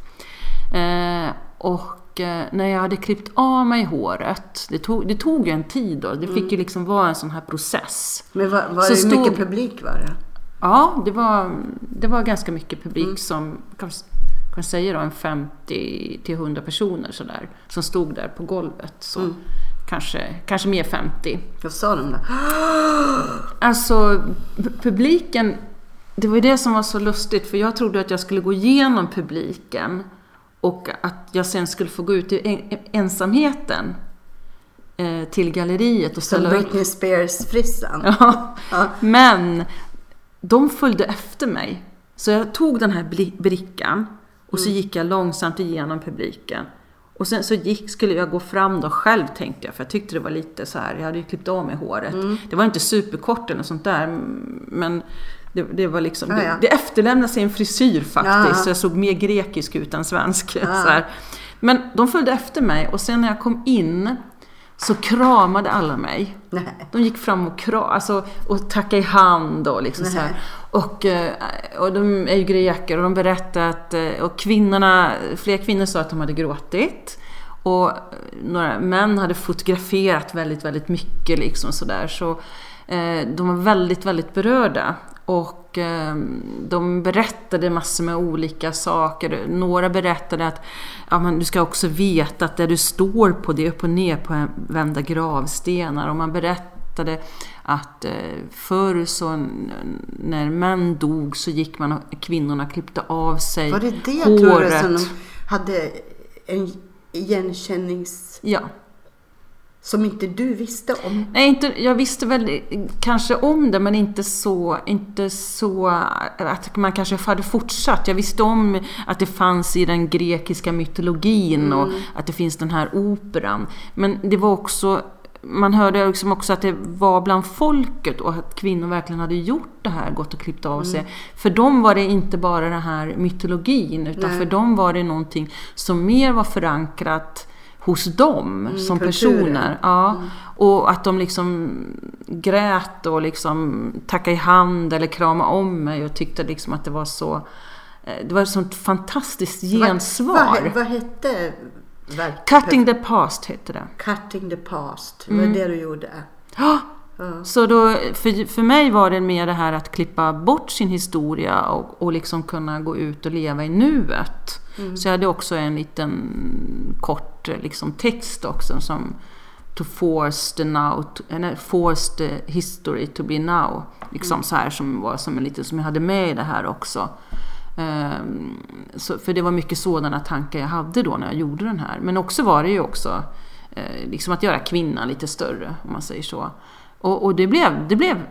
Eh, och eh, när jag hade klippt av mig håret, det tog, det tog ju en tid då, det fick ju liksom vara en sån här process. Men var, var det stod- mycket publik var det? Ja, det var, det var ganska mycket publik som, kan, kan säga då, en 50 till 100 personer sådär, som stod där på golvet. Så kanske, kanske mer 50. Vad sa de då? Alltså pu- publiken, det var ju det som var så lustigt för jag trodde att jag skulle gå igenom publiken Och att jag sen skulle få gå ut i en, ensamheten eh, till galleriet och Som ställa upp. Britney Spears-frissan. Ja. Ja. Men de följde efter mig. Så jag tog den här brickan och så gick jag långsamt igenom publiken. Och sen så gick, skulle jag gå fram då själv tänkte jag, för jag tyckte det var lite så här, jag hade ju klippt av mig håret. Det var inte superkort eller sånt där, men det, det var liksom, Ja, ja. Det, det efterlämnade sig en frisyr faktiskt, Ja. så jag såg mer grekisk ut än svensk. Ja. Så här. Men de följde efter mig och sen när jag kom in så kramade alla mig. Nej. De gick fram och, kram, alltså, och tackade i hand och liksom så här. Och, eh, och de är ju greker och de berättade att eh, och kvinnorna, fler kvinnor sa att de hade gråtit. Och eh, några män hade fotograferat väldigt, väldigt mycket liksom sådär. Så eh, de var väldigt, väldigt berörda. Och eh, de berättade massor med olika saker. Några berättade att ja, men du ska också veta att det du står på det är upp och ner på vända gravstenar. Och man berättade att eh, förr så när män dog så gick man och kvinnorna klippte av sig Var det det håret. tror du som de hade en igenkännings... Ja. Som inte du visste om? Nej, inte, jag visste väl kanske om det men inte så, inte så att man kanske hade fortsatt. Jag visste om att det fanns i den grekiska mytologin och att det finns den här operan. Men det var också man hörde liksom också att det var bland folket och att kvinnor verkligen hade gjort det här, gått och klippt av sig. För dem var det inte bara den här mytologin utan Nej. för dem var det någonting som mer var förankrat hos dem som kulturen. personer. Ja. Och att de liksom grät och liksom tackade i hand eller kramade om mig och tyckte liksom att det var så eh, det var ett sånt fantastiskt gensvar. Vad, vad, vad hette verk? Cutting the past hette det. Cutting the past. Det var det du gjorde. Så då, för, för mig var det mer det här att klippa bort sin historia och, och liksom kunna gå ut och leva i nuet. Så jag hade också en liten kort liksom, text också som To force the now, to, nej, force the history to be now. Liksom så här som var som en liten, som jag hade med i det här också. Ehm, så, för det var mycket sådana tankar jag hade då när jag gjorde den här. Men också var det ju också eh, liksom att göra kvinnan lite större, om man säger så. Och, och det, blev, det blev...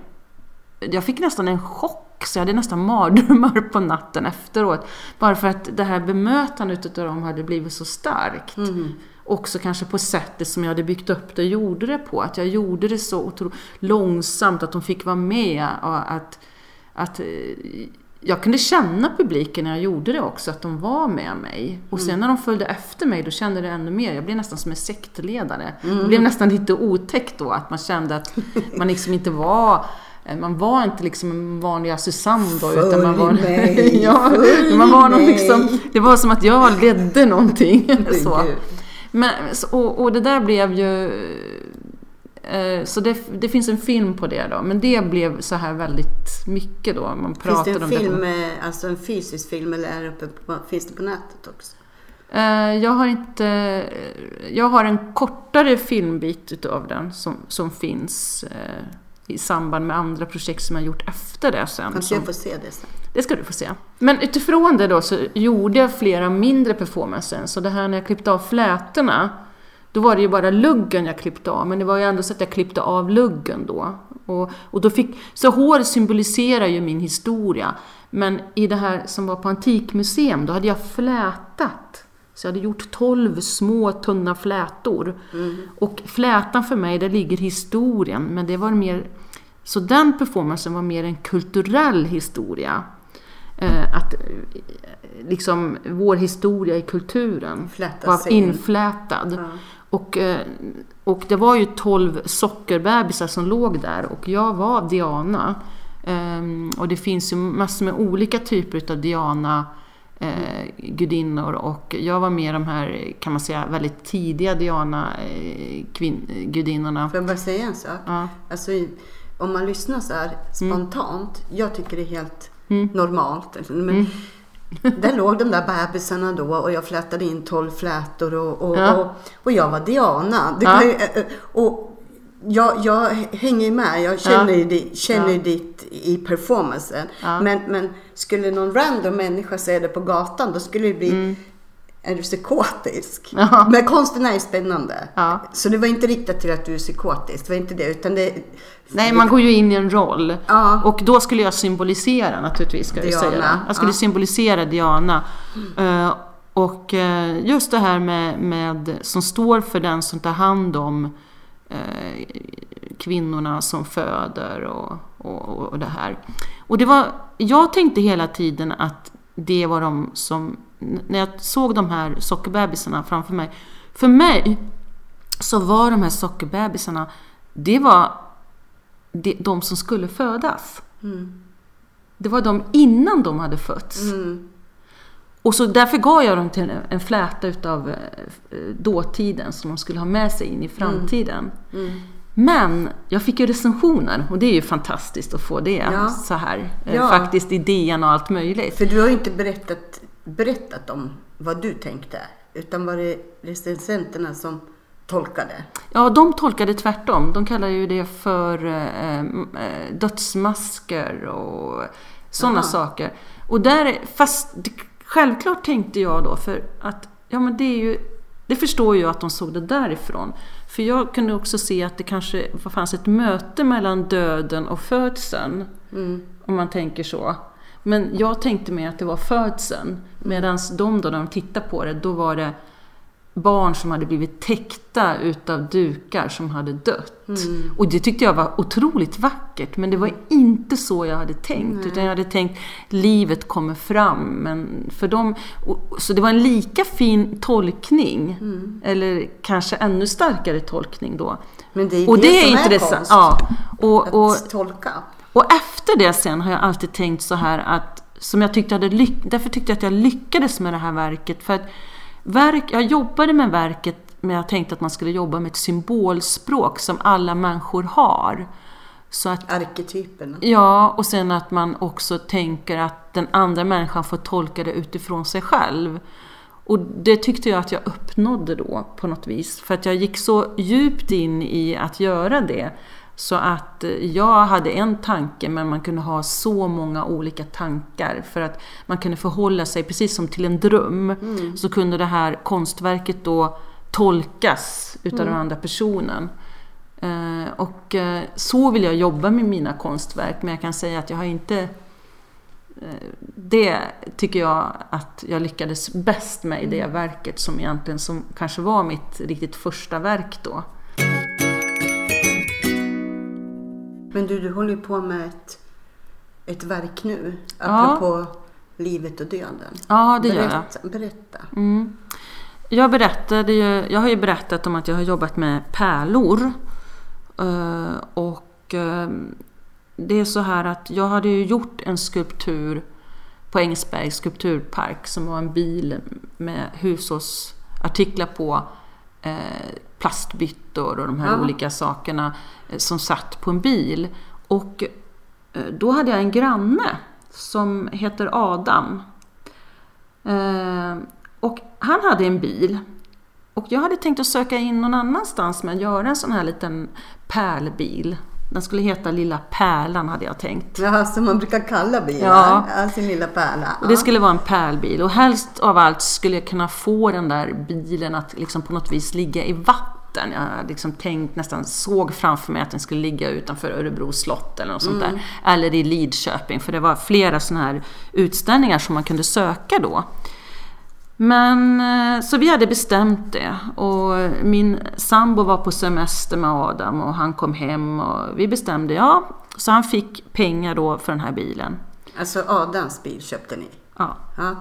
Jag fick nästan en chock, så jag hade nästan mardrömmar på natten efteråt. Bara för att det här bemötandet av dem hade blivit så starkt. Också kanske på sättet som jag hade byggt upp det och gjorde det på. Att jag gjorde det så otro- långsamt, att de fick vara med. Och att, att eh, jag kunde känna publiken när jag gjorde det också, att de var med mig. Och sen när de följde efter mig, då kände jag det ännu mer. Jag blev nästan som en sektledare. Det blev nästan lite otäckt då, att man kände att man liksom inte var eh, man var inte liksom en vanliga Susanne då, utan man var... mig, ja, följ man var någon liksom, det var som att jag ledde någonting. så. Men, och, och det där blev ju... eh, Så det, det finns en film på det då, men det blev så här väldigt mycket då. Man Finns det en film, det. eh, alltså en fysisk film eller är det uppe på, finns det på nätet också? Eh, Jag har inte... Jag har en kortare filmbit utav den som, som finns i samband med andra projekt som jag gjort efter det sen. Kanske jag får se det sen. Det ska du få se. Men utifrån det då så gjorde jag flera mindre performances. Så det här när jag klippte av flätorna, då var det ju bara luggen jag klippte av. Men det var ju ändå så att jag klippte av luggen då. Och, och då fick, så hår symboliserar ju min historia. Men i det här som var på Antikmuseum, då hade jag flätat. Så jag hade gjort 12 små tunna flätor. Och flätan för mig, där ligger historien. Men det var mer... Så den performancen var mer en kulturell historia. Eh, att eh, liksom vår historia i kulturen Flätas var in. inflätad. Ja. Och, eh, och det var ju 12 sockerbebisar som låg där och jag var Diana. Ehm, och det finns ju massor med olika typer av Diana eh, gudinnor och jag var med de här, kan man säga, väldigt tidiga Diana eh. Får jag bara säga en sak? Ja. Alltså, om man lyssnar så här spontant, jag tycker det är helt Mm. normalt. Men Där låg de där bebisarna då och jag flätade in 12 flätor och, och, Ja. och, och jag var Diana. Det Ja. ju, eh, och jag, jag hänger med, jag känner, ju di- känner Ja. ju ditt i performancen. Ja. Men, men skulle någon random människa säga det på gatan då skulle det bli Mm. Är du psykotisk? Ja. Men konsten är ju spännande. Ja. Så det var inte riktat till att du är psykotisk, det var inte det. Utan det Nej, man går ju in i en roll. Ja. Och då skulle jag symbolisera naturligtvis, ska jag Diana, säga. det. Jag skulle symbolisera Diana. Eh, och eh, just det här med, med, som står för den som tar hand om eh, kvinnorna som föder och, och, och det här. Och det var, jag tänkte hela tiden att det var de som, när jag såg de här sockerbebisarna framför mig, för mig så var de här sockerbebisarna, det var de, de som skulle födas. Mm. Det var de innan de hade fötts. Mm. Och så därför gav jag dem till en- fläta utav eh, dåtiden som de skulle ha med sig in i framtiden. Mm. Men jag fick ju recensioner och det är ju fantastiskt att få det Ja. så här. eh, Ja. Faktiskt idén och allt möjligt. För du har ju inte berättat, berättat om vad du tänkte. Utan var det recensenterna som tolkade? Ja, de tolkade tvärtom. De kallar ju det för eh, eh, dödsmasker och sådana saker. Och där, fast självklart tänkte jag då för att, ja men det är ju, det förstår ju att de såg det därifrån. För jag kunde också se att det kanske fanns ett möte mellan döden och födseln. Mm. Om man tänker så. Men jag tänkte mig att det var födseln. Medan de då, när de tittade på det, då var det barn som hade blivit täckta utav dukar som hade dött. Mm. Och det tyckte jag var otroligt vackert. Men det var inte så jag hade tänkt. Utan jag hade tänkt livet kommer fram. Men för dem, och, så det var en lika fin tolkning. Mm. Eller kanske ännu starkare tolkning då. Men det är Och det, det är som intressant. är konst. Ja. Och, Att och, tolka. Och efter det sen har jag alltid tänkt så här att, som jag tyckte hade lyck, därför tyckte jag att jag lyckades med det här verket. För att verk, jag jobbade med verket men jag tänkte att man skulle jobba med ett symbolspråk som alla människor har. Så att, Arketyperna. ja, och sen att man också tänker att den andra människan får tolka det utifrån sig själv. Och det tyckte jag att jag uppnådde då på något vis. För att jag gick så djupt in i att göra det. Så att eh, jag hade en tanke men man kunde ha så många olika tankar. För att man kunde förhålla sig precis som till en dröm. Så kunde det här konstverket då tolkas utav den andra personen. Eh, Och eh, så vill jag jobba med mina konstverk men jag kan säga att jag har inte det tycker jag att jag lyckades bäst med i det verket som egentligen som kanske var mitt riktigt första verk då. Men du, du håller ju på med ett, ett verk nu. Ja. Apropå livet och döden. Ja, det gör jag. berätta, Berätta. Mm. Jag, berättade ju, jag har ju berättat om att jag har jobbat med pärlor. Eh, och eh, det är så här att jag hade ju gjort en skulptur på Ängsbergs skulpturpark som var en bil med hushållsartiklar på. Eh, plastbyttor och de här Ja. olika sakerna eh, som satt på en bil. Och eh, då hade jag en granne som heter Adam. Eh, och han hade en bil. Och jag hade tänkt att söka in någon annanstans med att göra en sån här liten pärlbil. Den skulle heta Lilla Pärlan hade jag tänkt. Ja, som man brukar kalla bilar. Ja. Ja. Sin lilla pärla. Och det skulle vara en pärlbil. Och helst av allt skulle jag kunna få den där bilen att liksom på något vis ligga i vatten. Jag hade liksom tänkt, nästan såg framför mig att den skulle ligga utanför Örebro slott eller något sånt där. Eller i Lidköping, för det var flera sådana här utställningar som man kunde söka då. Men eh, så vi hade bestämt det och min sambo var på semester med Adam och han kom hem och vi bestämde, ja, så han fick pengar då för den här bilen. Alltså Adams bil köpte ni. Ja. Ja.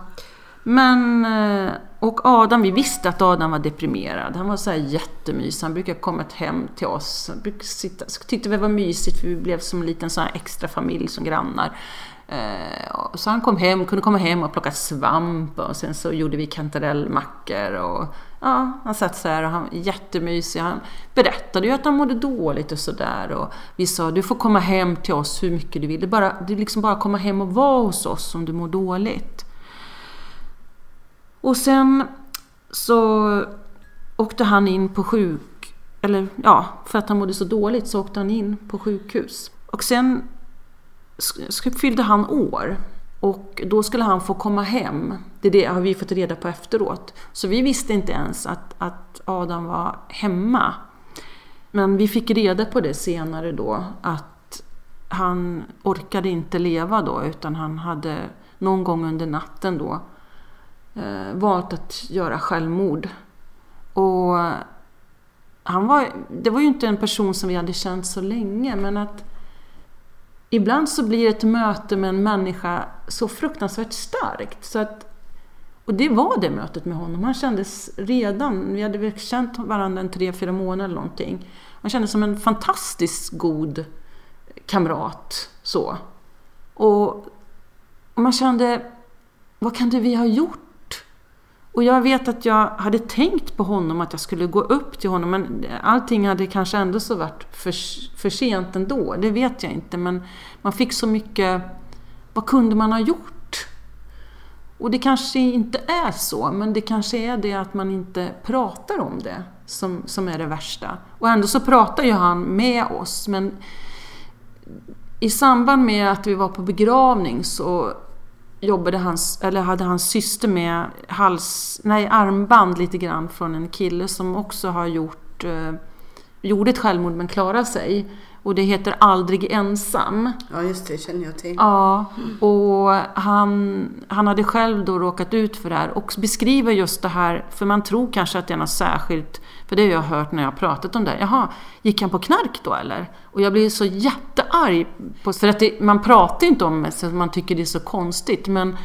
Men, eh, och Adam, vi visste att Adam var deprimerad. Han var så här jättemysig. Han brukade komma hem till oss. Han sitta, tyckte vi var mysigt för vi blev som en liten så här extra familj som grannar. Eh, så han kom hem, kunde komma hem och plocka svamp och sen så gjorde vi kantarellmackor och ja, han satt så här och han var jättemysig. Han berättade ju att han mådde dåligt och sådär vi sa du får komma hem till oss hur mycket du vill. Det är bara, det är liksom bara komma hem och vara hos oss om du mår dåligt. Och sen så åkte han in på sjuk... Eller ja, för att han mådde så dåligt så åkte han in på sjukhus. Och sen fyllde han år. Och då skulle han få komma hem. Det, är det har vi fått reda på efteråt. Så vi visste inte ens att, att Adam var hemma. Men vi fick reda på det senare då, att han orkade inte leva då, utan han hade någon gång under natten då eh, valt att göra självmord. Och han var, det var ju inte en person som vi hade känt så länge, men att ibland så blir ett möte med en människa så fruktansvärt starkt. Så att, och det var det mötet med honom. Han kändes redan, vi hade väl känt varandra en tre, fyra månader eller någonting. Han kändes som en fantastiskt god kamrat. Så. Och, och man kände, vad kan det vi ha gjort? Och jag vet att jag hade tänkt på honom, att jag skulle gå upp till honom, men allting hade kanske ändå så varit för, för sent ändå. Det vet jag inte, men man fick så mycket... Vad kunde man ha gjort? Och det kanske inte är så, men det kanske är det att man inte pratar om det som, som är det värsta. Och ändå så pratar ju han med oss, men i samband med att vi var på begravning så jobbade hans, eller hade hans syster med hals, nej, armband lite grann från en kille som också har gjort, eh, gjorde ett självmord men klarade sig. Och det heter Aldrig ensam. Ja, just det, känner jag till. Ja, och han, han hade själv då råkat ut för det här och beskriver just det här, för man tror kanske att det är något särskilt, för det har jag hört när jag har pratat om det. Jaha, gick han på knark då eller? Och jag blir så jättearg, på, för att det, man pratar inte om det, så man tycker det är så konstigt. Men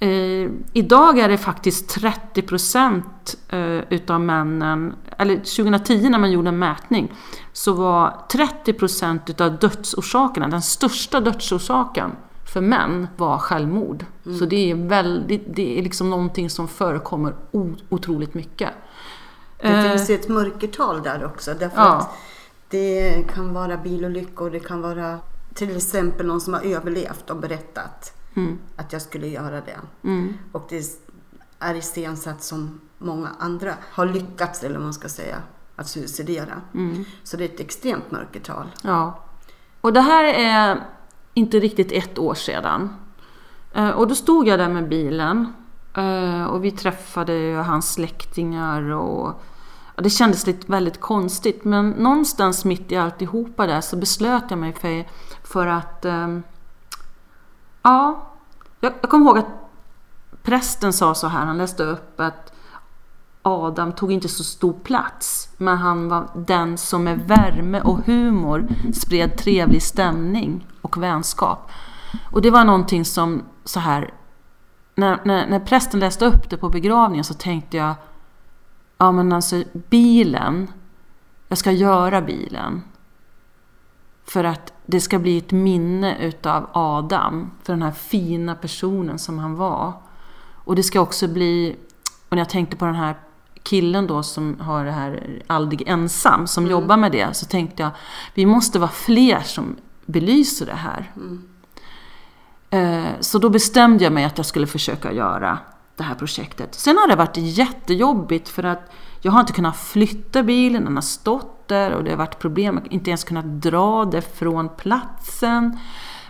Eh, idag är det faktiskt 30 procent eh, utav männen, eller 2010 när man gjorde en mätning, så var 30 procent utav dödsorsakerna, den största dödsorsaken för män var självmord. Mm. Så det är, väldigt, det är liksom någonting som förekommer otroligt mycket. Det eh, finns ett mörkertal där också. Därför ja. att det kan vara bilolyckor, det kan vara till exempel någon som har överlevt och berättat Mm. Att jag skulle göra det. Mm. Och det är iscensatt som många andra har lyckats, eller man ska säga, att suicidera. Mm. Så det är ett extremt mörkertal. Ja. Och det här är inte riktigt ett år sedan. Eh, och då stod jag där med bilen eh, och vi träffade hans släktingar och det kändes lite väldigt konstigt men någonstans mitt i alltihopa där så beslöt jag mig för, för att eh, Ja, jag, jag kommer ihåg att prästen sa så här, han läste upp att Adam tog inte så stor plats, men han var den som med värme och humor spred trevlig stämning och vänskap. Och det var någonting som så här, när, när, när prästen läste upp det på begravningen så tänkte jag, ja men alltså bilen, jag ska göra bilen. För att det ska bli ett minne utav Adam, för den här fina personen som han var. Och det ska också bli, och när jag tänkte på den här killen då som har det här Aldrig ensam, som mm. jobbar med det, så tänkte jag vi måste vara fler som belyser det här. Mm. Eh, så då bestämde jag mig att jag skulle försöka göra det här projektet. Sen har det varit jättejobbigt för att jag har inte kunnat flytta bilen, den har stått där och det har varit problem. Har inte ens kunnat dra det från platsen.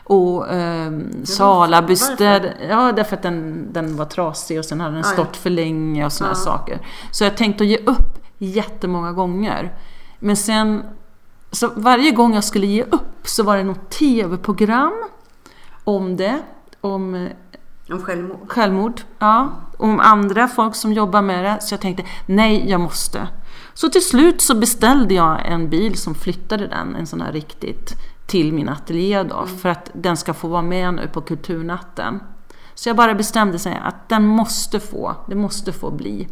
Och eh, Sala beställde... Ja, därför att den, den var trasig och sen hade den stått för länge och sådana ja. saker. Så jag tänkte att ge upp jättemånga gånger. Men sen... Så varje gång jag skulle ge upp så var det något tv-program om det. Om om självmord? Självmord, ja. Om andra folk som jobbar med det. Så jag tänkte, nej, jag måste. Så till slut så beställde jag en bil som flyttade den, en sån här riktigt, till min ateljé då. Mm. För att den ska få vara med nu på Kulturnatten. Så jag bara bestämde sig att den måste få, det måste få bli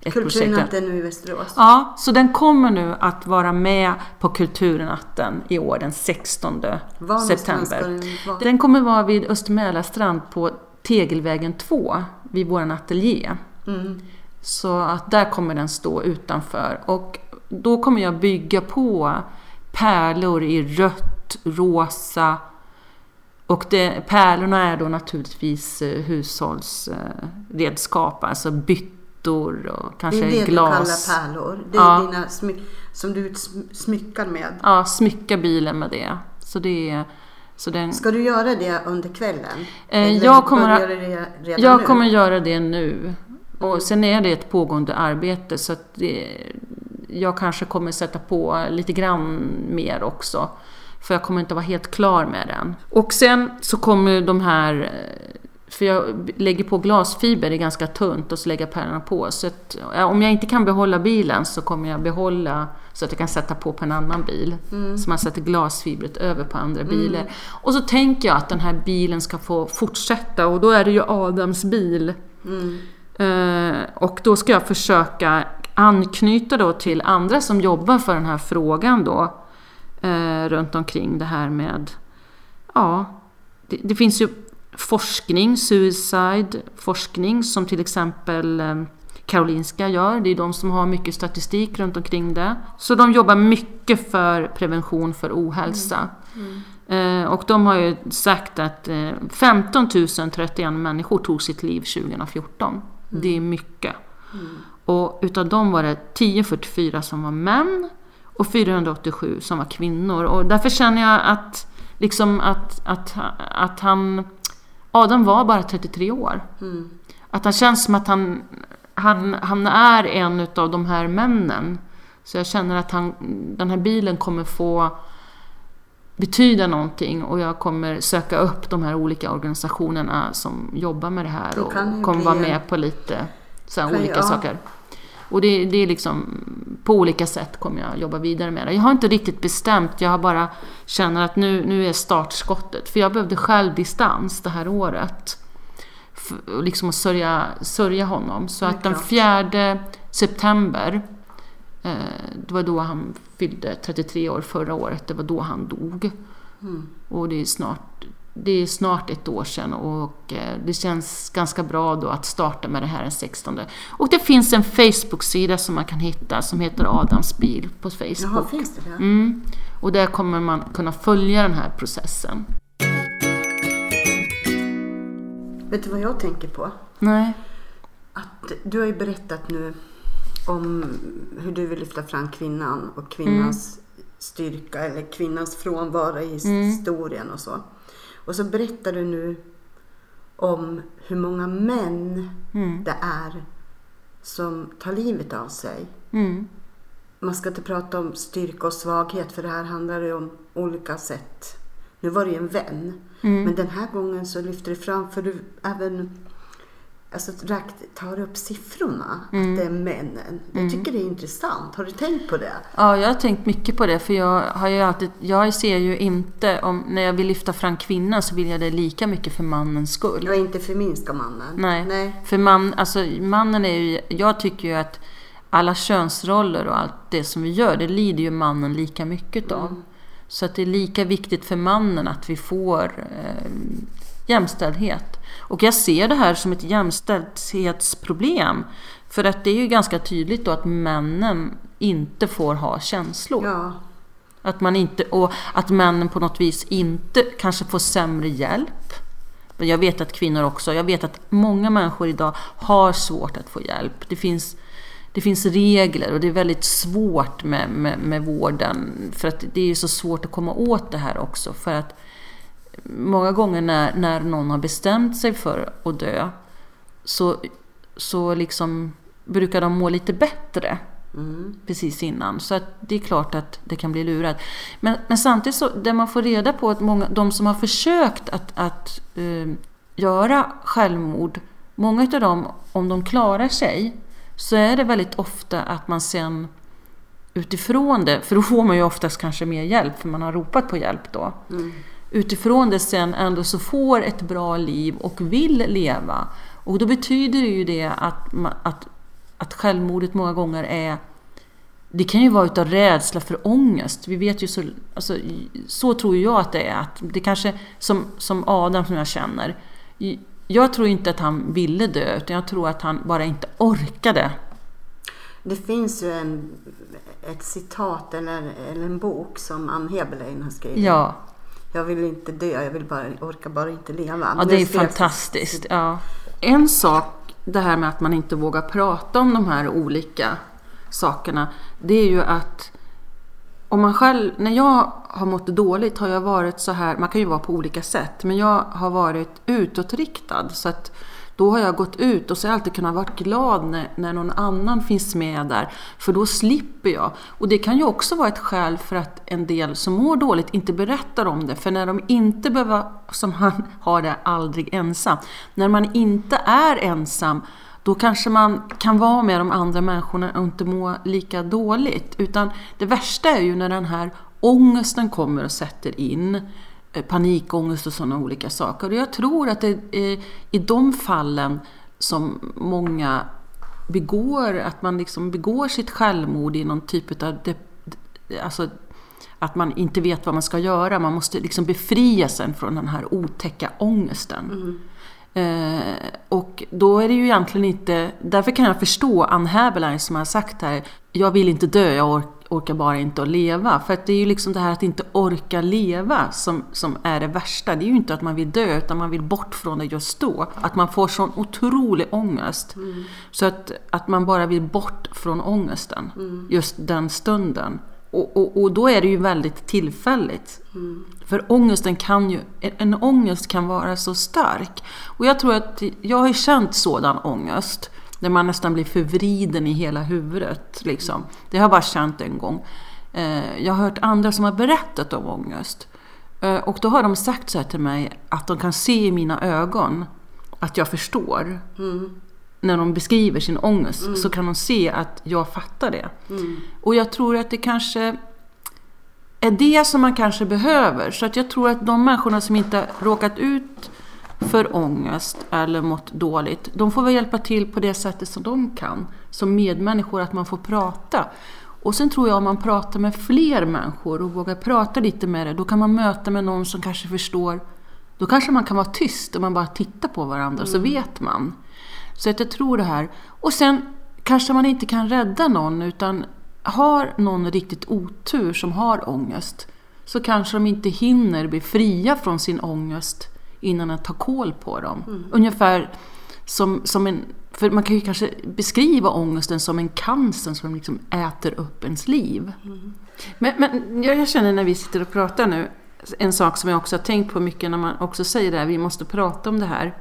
ett Kulturnatten nu i Västerås? Ja, så den kommer nu att vara med på Kulturnatten i år den 16 Var september. Den, den kommer vara vid Östermälarstrand på Tegelvägen 2 vid vår ateljé. Mm. Så att där kommer den stå utanför. Och då kommer jag bygga på pärlor i rött, rosa och det, pärlorna är då naturligtvis eh, hushållsredskap, alltså byttor och kanske glas. Det är det glas. du kallar pärlor? Det är ja. dina smyck, som du smyckar med? Ja, smycka bilen med det. Så det är Så den, Ska du göra det under kvällen? Eh, jag kommer, jag nu? kommer göra det nu. Och Mm. sen är det ett pågående arbete så att det, jag kanske kommer sätta på lite grann mer också. För jag kommer inte vara helt klar med den. Och sen så kommer de här, för jag lägger på glasfiber, det är ganska tunt och så lägger jag pärlorna på. Så att, om jag inte kan behålla bilen så kommer jag behålla så att jag kan sätta på på en annan bil. Mm. Så man sätter glasfibret över på andra bilar. Och så tänker jag att den här bilen ska få fortsätta och då är det ju Adams bil. Mm. Eh, och då ska jag försöka anknyta då till andra som jobbar för den här frågan då. Eh, runt omkring det här med, ja, det, det finns ju forskning, suicide forskning som till exempel eh, Karolinska gör. Det är de som har mycket statistik runt omkring det. Så de jobbar mycket för prevention för ohälsa. Eh, och de har ju sagt att eh, 15 031 människor tog sitt liv 2014. Det är mycket. Och utav dem var det 1044 som var män och 487 som var kvinnor. Och därför känner jag att, liksom att, att, att han... Adam var bara 33 år. Mm. Att han känns som att han, han, han är en utav de här männen. Så jag känner att han, den här bilen kommer få betyda någonting och jag kommer söka upp de här olika organisationerna som jobbar med det här kan det och kommer bli vara med på lite så här olika ja. saker. Och det, det är liksom, på olika sätt kommer jag jobba vidare med det. Jag har inte riktigt bestämt, jag har bara känner att nu, nu är startskottet. För jag behövde själv distans det här året. F- och liksom att sörja, sörja honom. Så att den. 4 september, det var då han fyllde 33 år förra året, det var då han dog. Mm. Och det är snart, det är snart ett år sedan och eh, det känns ganska bra då att starta med det här den 16. Och det finns en Facebook-sida som man kan hitta som heter Adams bil på Facebook. Jaha, finns det det? Mm. Och där kommer man kunna följa den här processen. Vet du vad jag tänker på? Nej. Att du har ju berättat nu om hur du vill lyfta fram kvinnan och kvinnans styrka eller kvinnans frånvaro i Mm. historien och så. Och så berättar du nu om hur många män Mm. det är som tar livet av sig. Mm. Man ska inte prata om styrka och svaghet för det här handlar ju om olika sätt. Nu var det ju en vän. Mm. Men den här gången så lyfter du fram, för du även alltså, rakt, tar upp siffrorna, Mm. att det är männen. Jag tycker det är intressant. Har du tänkt på det? Ja, jag har tänkt mycket på det för jag har ju alltid, jag ser ju inte, om, när jag vill lyfta fram kvinnan så vill jag det lika mycket för mannens skull. Jag är inte förminska mannen. Nej. Nej. För man, alltså, mannen är ju, jag tycker ju att alla könsroller och allt det som vi gör, det lider ju mannen lika mycket av. Så att det är lika viktigt för mannen att vi får eh, jämställdhet. Och jag ser det här som ett jämställdhetsproblem. För att det är ju ganska tydligt då att männen inte får ha känslor. Ja. Att man inte, och att männen på något vis inte kanske får sämre hjälp. Men jag vet att kvinnor också, jag vet att många människor idag har svårt att få hjälp. Det finns, det finns regler och det är väldigt svårt med, med, med vården. För att det är så svårt att komma åt det här också. För att många gånger när, när någon har bestämt sig för att dö så, så liksom brukar de må lite bättre Mm. precis innan. Så det är klart att det kan bli lurat. Men, men samtidigt så, det man får reda på att många, de som har försökt att, att eh, göra självmord, många av dem, om de klarar sig, så är det väldigt ofta att man sen utifrån det, för då får man ju oftast kanske mer hjälp, för man har ropat på hjälp då. Mm. Utifrån det sen ändå så får ett bra liv och vill leva. Och då betyder det ju det att, att, att självmordet många gånger är det kan ju vara utav rädsla för ångest. Vi vet ju så, alltså, så tror jag att det är. Att det kanske, som, som Adam som jag känner. Jag tror inte att han ville dö, utan jag tror att han bara inte orkade. Det finns ju en, ett citat eller, eller en bok som Ann Heberlein har skrivit. Ja, Jag vill inte dö, jag vill bara, orkar bara inte leva. ja det är fantastiskt. Ja. En sak, det här med att man inte vågar prata om de här olika sakerna, det är ju att om man själv, när jag har mått dåligt har jag varit så här, man kan ju vara på olika sätt, men jag har varit utåtriktad. Så att då har jag gått ut och så har jag alltid kunnat vara glad när, när någon annan finns med där. För då slipper jag. Och det kan ju också vara ett skäl för att en del som mår dåligt inte berättar om det. För när de inte behöver, som han har det, aldrig ensam. När man inte är ensam då kanske man kan vara med de andra människorna och inte må lika dåligt. Utan det värsta är ju när den här ångesten kommer och sätter in. Eh, panikångest och sådana olika saker. Och jag tror att det är i de fallen som många begår, att man liksom begår sitt självmord i någon typ av de, alltså att man inte vet vad man ska göra. Man måste liksom befria sig från den här otäcka ångesten. Mm. Eh, och då är det ju egentligen inte, därför kan jag förstå Ann Häberlein som har sagt här, jag vill inte dö, jag ork, orkar bara inte att leva. För att det är ju liksom det här att inte orka leva som, som är det värsta. Det är ju inte att man vill dö, utan man vill bort från det just då. Att man får sån otrolig ångest. Mm. Så att, att man bara vill bort från ångesten, mm. just den stunden. Och, och, och, då är det ju väldigt tillfälligt. Mm. För ångesten kan ju, en ångest kan vara så stark. Och jag tror att jag har känt sådan ångest. När man nästan blir förvriden i hela huvudet. Liksom. Det har jag bara känt en gång. Eh, jag har hört andra som har berättat om ångest. Eh, och då har de sagt så här till mig att de kan se i mina ögon att jag förstår. Mm när de beskriver sin ångest mm. så kan de se att jag fattar det. Mm. Och jag tror att det kanske är det som man kanske behöver. Så att jag tror att de människorna som inte råkat ut för ångest eller mått dåligt, de får väl hjälpa till på det sättet som de kan. Som medmänniskor, att man får prata. Och sen tror jag om man pratar med fler människor och vågar prata lite med det, då kan man möta med någon som kanske förstår. Då kanske man kan vara tyst och man bara tittar på varandra, mm. så vet man. Så att jag tror det här. Och sen kanske man inte kan rädda någon utan har någon riktigt otur som har ångest så kanske de inte hinner bli fria från sin ångest innan att tar koll på dem. Mm. Ungefär som, som en... För man kan ju kanske beskriva ångesten som en cancer som liksom äter upp ens liv. Mm. Men, men jag känner när vi sitter och pratar nu, en sak som jag också har tänkt på mycket när man också säger det här, vi måste prata om det här.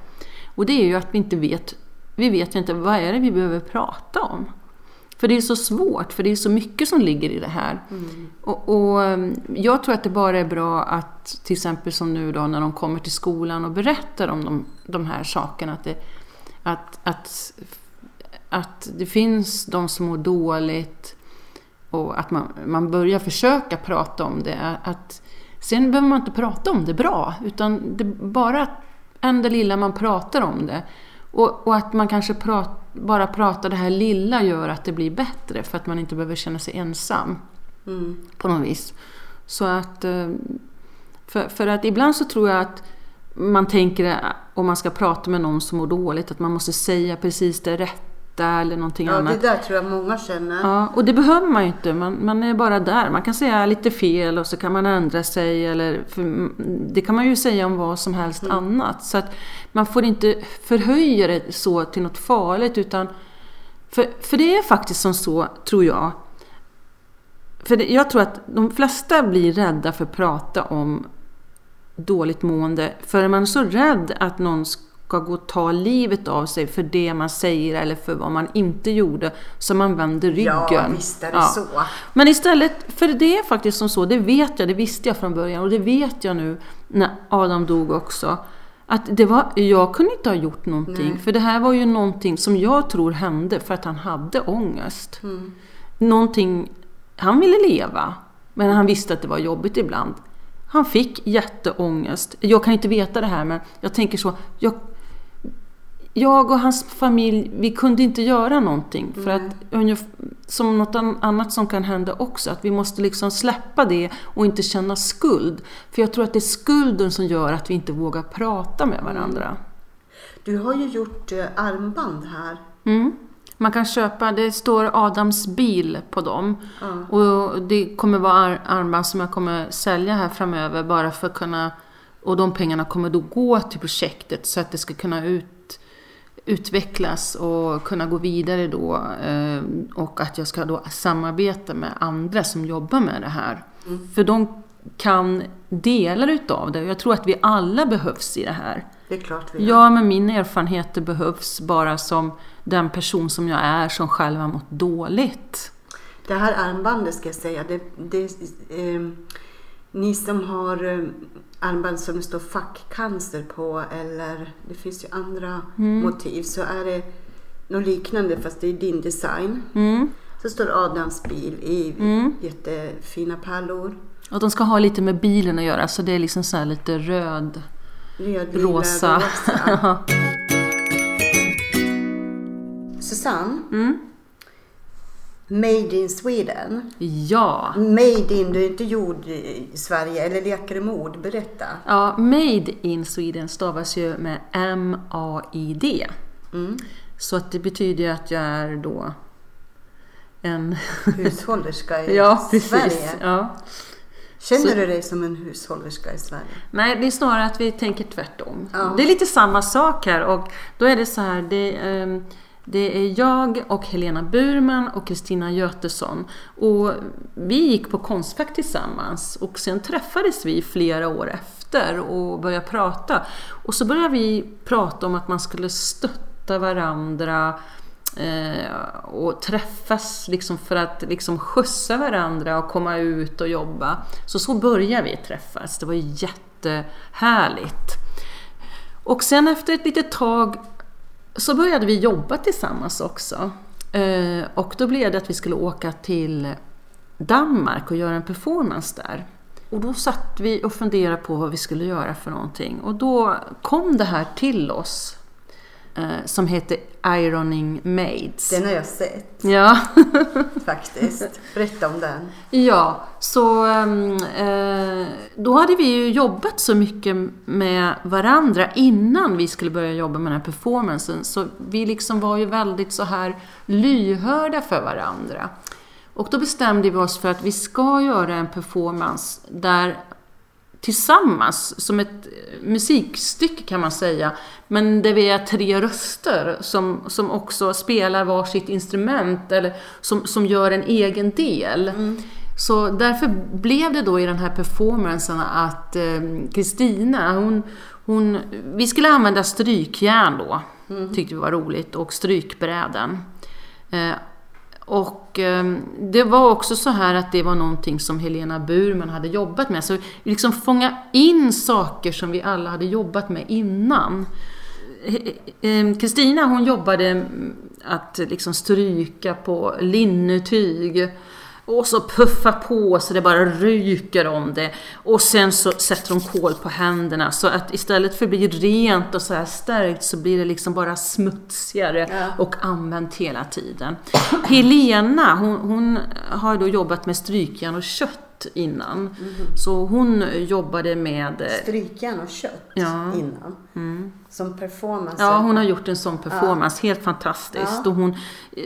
Och det är ju att vi inte vet vi vet ju inte vad är det vi behöver prata om. För det är så svårt, för det är så mycket som ligger i det här. Mm. Och, och, um, jag tror att det bara är bra att, till exempel som nu då när de kommer till skolan och berättar om de, de här sakerna, att det, att, att, att det finns de som mår dåligt och att man, man börjar försöka prata om det. Att, sen behöver man inte prata om det bra, utan det bara än det lilla man pratar om det och, och att man kanske prat, bara pratar det här lilla gör att det blir bättre för att man inte behöver känna sig ensam. Mm. På något vis. Så att, eh, för, för att ibland så tror jag att man tänker om man ska prata med någon som mår dåligt att man måste säga precis det rätta eller någonting ja, annat. Ja, det där tror jag många känner. Ja, och det behöver man ju inte. Man, man är bara där. Man kan säga lite fel och så kan man ändra sig. Eller, det kan man ju säga om vad som helst mm. annat. Så att man får inte förhöja det så till något farligt. Utan, för, för det är faktiskt som så, tror jag. För det, jag tror att de flesta blir rädda för att prata om dåligt mående. För man är så rädd att någon ska gå och ta livet av sig för det man säger eller för vad man inte gjorde, så man vänder ryggen. Ja, visst är det ja. så. Men istället, för det är faktiskt som så, det vet jag, det visste jag från början och det vet jag nu när Adam dog också. Att det var, jag kunde inte ha gjort någonting, Nej. för det här var ju någonting som jag tror hände för att han hade ångest. Mm. Någonting, han ville leva, men han visste att det var jobbigt ibland. Han fick jätteångest. Jag kan inte veta det här men jag tänker så, jag, jag och hans familj, vi kunde inte göra någonting. För att, som något annat som kan hända också, att vi måste liksom släppa det och inte känna skuld. För jag tror att det är skulden som gör att vi inte vågar prata med varandra. Mm. Du har ju gjort eh, armband här. Mm. Man kan köpa, det står Adams bil på dem. Mm. Och det kommer vara armband som jag kommer sälja här framöver bara för att kunna och de pengarna kommer då gå till projektet så att det ska kunna ut utvecklas och kunna gå vidare då. Eh, och att jag ska då samarbeta med andra som jobbar med det här. Mm. För de kan delar utav det. Jag tror att vi alla behövs i det här. Det är klart vi gör. Ja, men min erfarenheter behövs bara som den person som jag är som själv har mått dåligt. Det här armbandet ska jag säga, det, det, eh, ni som har eh, armband som det står fackcancer på eller det finns ju andra motiv så är det något liknande fast det är din design. Mm. Så står Adams bil i Mm. jättefina pärlor. Och de ska ha lite med bilen att göra, så det är liksom så här lite röd, Röd, rosa. rosa. Susanne, mm. Made in Sweden. Ja. Made in, du är inte gjord i Sverige eller leker du med ord? Berätta. ja, Made in Sweden stavas ju med M-A-I-D. Mm. Så att det betyder ju att jag är då en... Hushållerska i ja, precis. Sverige. Ja. Känner Så- du dig som en hushållerska i Sverige? Nej, det är snarare att vi tänker tvärtom. Ja. Det är lite samma sak här och då är det så här, det, ehm, det är jag och Helena Burman och Kristina Götesson och vi gick på Konstfack tillsammans och sen träffades vi flera år efter och började prata. Och så började vi prata om att man skulle stötta varandra eh, och träffas liksom för att liksom skjutsa varandra och komma ut och jobba. Så så började vi träffas. Det var jättehärligt. Och sen efter ett litet tag så började vi jobba tillsammans också. Eh, och då blev det att vi skulle åka till Danmark och göra en performance där. Och då satt vi och funderade på vad vi skulle göra för någonting. Och då kom det här till oss eh, som heter Ironing Maids. Den har jag sett Ja. faktiskt. Berätta om den. Ja, så ehm, eh, då hade vi ju jobbat så mycket med varandra innan vi skulle börja jobba med den här performancen. Så vi liksom var ju väldigt så här lyhörda för varandra. Och då bestämde vi oss för att vi ska göra en performance där tillsammans, som ett musikstycke kan man säga, men där vi är tre röster som, som också spelar varsitt instrument eller som, som gör en egen del. Mm. Så därför blev det då i den här performancen att eh, Kristina, hon, hon, vi skulle använda strykjärn då, tyckte vi var roligt, och strykbräden. Eh, och eh, det var också så här att det var någonting som Helena Burman hade jobbat med. Så vi liksom fånga in saker som vi alla hade jobbat med innan. Eh, eh, Kristina hon jobbade mm, att liksom stryka på linnetyg. Och så puffa på så det bara ryker om det. Och sen så sätter hon kol på händerna så att istället för att bli rent och så här stärkt så blir det liksom bara smutsigare Ja. och använt hela tiden. Helena, hon, hon har då jobbat med strykjärn och kött innan. Så hon jobbade med... eh, Strykjärn och kött Ja. innan. Som performance. Ja, hon har gjort en sån performance, helt fantastiskt. Ja. Och hon eh,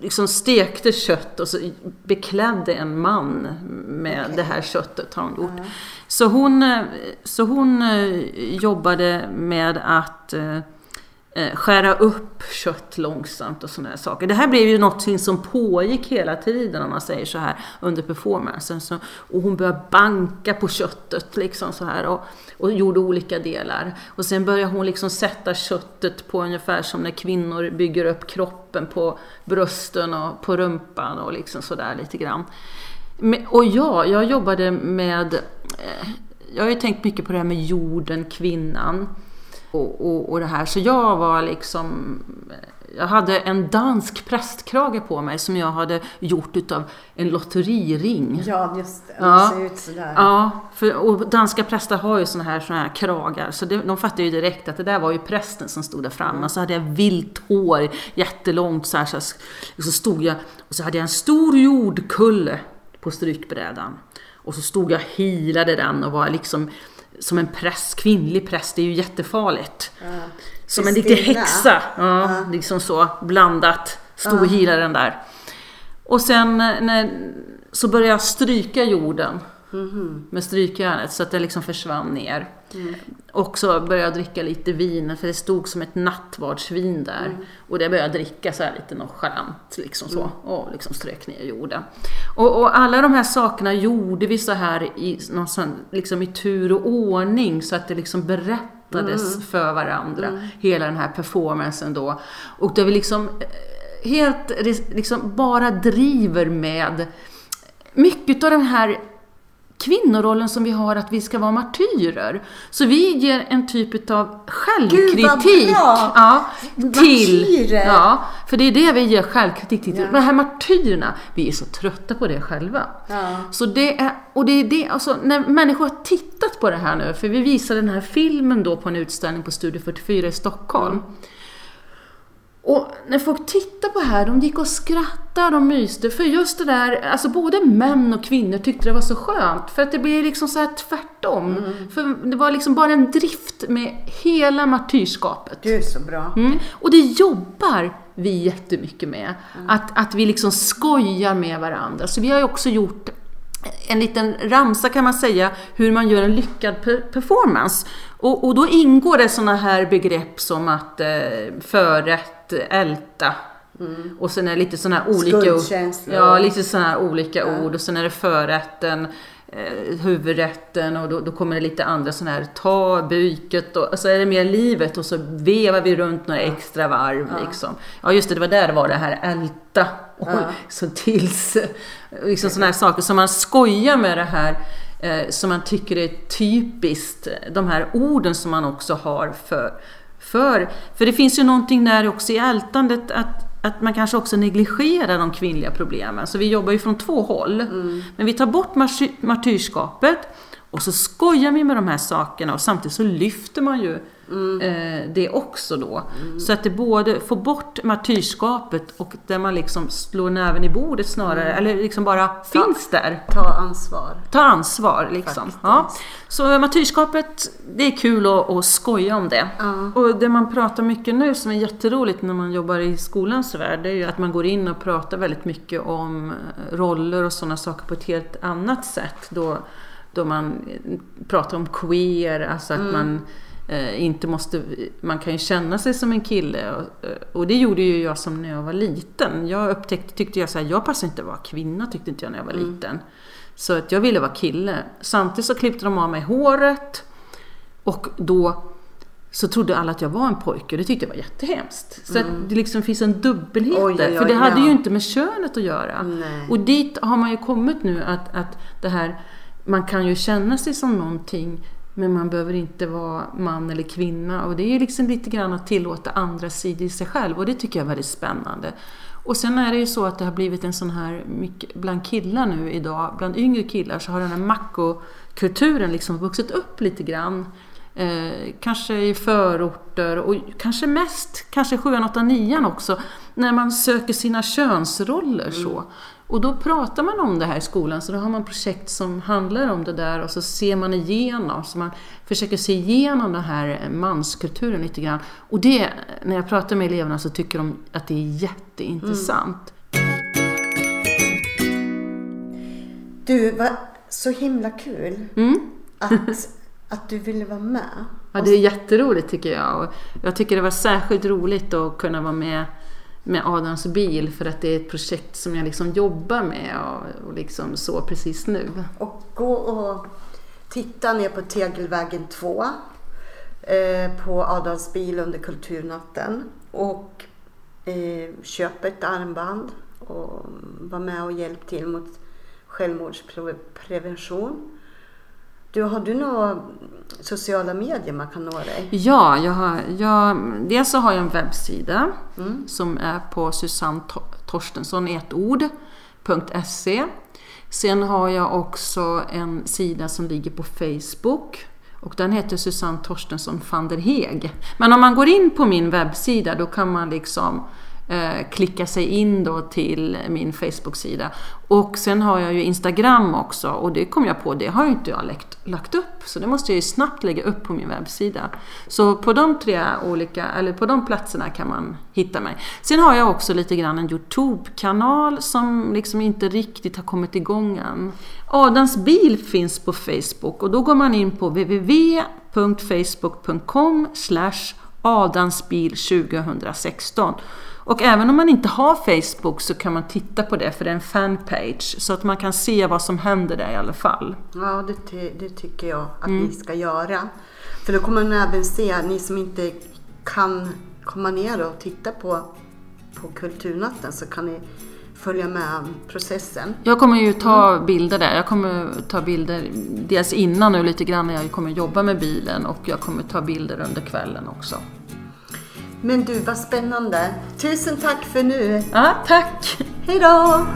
liksom stekte kött och så beklädde en man med Okej. det här köttet har hon gjort. Så hon, eh, så hon jobbade med att Eh, skära upp kött långsamt och sådana här saker. Det här blev ju någonting som pågick hela tiden om man säger så här under performancen. Så, och hon började banka på köttet liksom så här och, och gjorde olika delar. Och sen började hon liksom sätta köttet på ungefär som när kvinnor bygger upp kroppen på brösten och på rumpan och liksom sådär lite grann. Och ja, jag jobbade med, eh, jag har ju tänkt mycket på det här med jorden, kvinnan och, och, och det här. Så jag var liksom, jag hade en dansk prästkrage på mig som jag hade gjort utav en lotteriring. Ja, just det. Ja. Ser ut sådär. Ja, för, och danska präster har ju såna här, såna här kragar, så det, de fattar ju direkt att det där var ju prästen som stod där framme. Och så hade jag vilt hår, jättelångt så här, så, här, så stod jag, och så hade jag en stor jordkulle på strykbrädan. Och så stod jag och hilade den och var liksom som en präst, kvinnlig präst, det är ju jättefarligt. Ja. Som en riktig häxa, ja, Ja. liksom så blandat. Stod Ja. den där. Och sen eh, när, så började jag stryka jorden med strykjärnet så att det liksom försvann ner. Och så började jag dricka lite vin för det stod som ett nattvardsvin där. Och det började jag dricka så här lite nonchalant liksom så och liksom strök ner jorden. Och, och alla de här sakerna gjorde vi så här i, någon sån, liksom i tur och ordning så att det liksom berättades för varandra. Hela den här performancen då. Och där vi liksom eh, helt liksom bara driver med mycket av den här kvinnorollen som vi har att vi ska vara martyrer. Så vi ger en typ av självkritik. Gud, vad bra! Ja, till, Martyrer. ja, för det är det vi ger självkritik till. De här martyrerna, vi är så trötta på det själva. Ja. Så det är, och det är det, alltså när människor har tittat på det här nu, för vi visade den här filmen då på en utställning på Studio 44 i Stockholm. Och när folk tittar på det här, de gick och skrattade, de myste. För just det där, alltså både män och kvinnor tyckte det var så skönt. För att det blir liksom så här tvärtom. För det var liksom bara en drift med hela martyrskapet. Du är så bra. Mm. Och det jobbar vi jättemycket med. Att, att vi liksom skojar med varandra. Så vi har ju också gjort en liten ramsa kan man säga, hur man gör en lyckad per- performance. Och, och då ingår det sådana här begrepp som att eh, förrätt, älta. Och sen är det lite sådana här olika ord. Ja, lite sådana här olika ord. Och sen är det förrätten, eh, huvudrätten och då, då kommer det lite andra sådana här ta byket och så är det mer livet och så vevar vi runt några extra varv liksom. Ja just det, det var där det var det här älta och så tills liksom sådana här saker som man skojar med det här eh, som man tycker är typiskt, de här orden som man också har för för, för det finns ju någonting där också i ältandet att, att man kanske också negligerar de kvinnliga problemen. Så vi jobbar ju från två håll. Men vi tar bort marty- martyrskapet och så skojar vi med de här sakerna och samtidigt så lyfter man ju eh, det också då. Så att det både får bort martyrskapet och där man liksom slår näven i bordet snarare, eller liksom bara finns där. Ta ansvar. Ta ansvar liksom. Ja. Så martyrskapet, det är kul att, att skoja om det. Och det man pratar mycket nu som är jätteroligt när man jobbar i skolans värld, det är ju att man går in och pratar väldigt mycket om eh, roller och sådana saker på ett helt annat sätt. Då, då man pratar om queer, alltså att man eh, inte måste, man kan ju känna sig som en kille och, eh, och det gjorde ju jag som när jag var liten. Jag upptäckte, tyckte jag så här, jag passar inte att vara kvinna tyckte inte jag när jag var liten. Så att jag ville vara kille. Samtidigt så klippte de av mig håret och då så trodde alla att jag var en pojke och det tyckte jag var jättehemskt. Så att det liksom finns en dubbelhet Oj, där. oj, För oj, det hade ja. ju inte med könet att göra. Nej. Och dit har man ju kommit nu att, att det här, man kan ju känna sig som någonting men man behöver inte vara man eller kvinna. Och det är ju liksom lite grann att tillåta andra sidor i sig själv och det tycker jag är väldigt spännande. Och sen är det ju så att det har blivit en sån här, mycket, bland killar nu idag, bland yngre killar så har den här machokulturen liksom vuxit upp lite grann. Eh, kanske i förorter och kanske mest, kanske 7, 8, 9 också, när man söker sina könsroller så. Mm. Och då pratar man om det här i skolan, så då har man projekt som handlar om det där och så ser man igenom, så man försöker se igenom den här manskulturen lite grann. Och det, när jag pratar med eleverna så tycker de att det är jätteintressant. Du, vad så himla kul Mm. att, att du ville vara med. Ja, det är jätteroligt tycker jag. Och jag tycker det var särskilt roligt att kunna vara med med Adams bil för att det är ett projekt som jag liksom jobbar med och, och liksom så precis nu. Och gå och titta ner på Tegelvägen 2 eh, på Adams bil under Kulturnatten. Och eh, köp ett armband och var med och hjälp till mot självmordsprevention. Du, har du några sociala medier man kan nå dig? Ja, jag har, jag, dels så har jag en webbsida som är på Susanne To- Torstensson ett ord, .se. Sen har jag också en sida som ligger på Facebook och den heter Susanne Torstensson van der Heg. Men om man går in på min webbsida då kan man liksom Eh, klicka sig in då till min Facebook-sida. Och sen har jag ju Instagram också och det kom jag på, det har ju inte jag lagt, lagt upp. Så det måste jag ju snabbt lägga upp på min webbsida. Så på de tre olika, eller på de platserna kan man hitta mig. Sen har jag också lite grann en Youtube-kanal som liksom inte riktigt har kommit igång än. Adams bil finns på Facebook och då går man in på www.facebook.com adansbil2016 och även om man inte har Facebook så kan man titta på det för det är en fanpage så att man kan se vad som händer där i alla fall. Ja, det, ty det tycker jag att mm. ni ska göra. För då kommer man även se, ni som inte kan komma ner och titta på, på Kulturnatten så kan ni följa med processen. Jag kommer ju ta mm. bilder där. Jag kommer ta bilder dels innan och lite grann när jag kommer jobba med bilen och jag kommer ta bilder under kvällen också. Men du, vad spännande. Tusen tack för nu. Ja, tack. Hej då.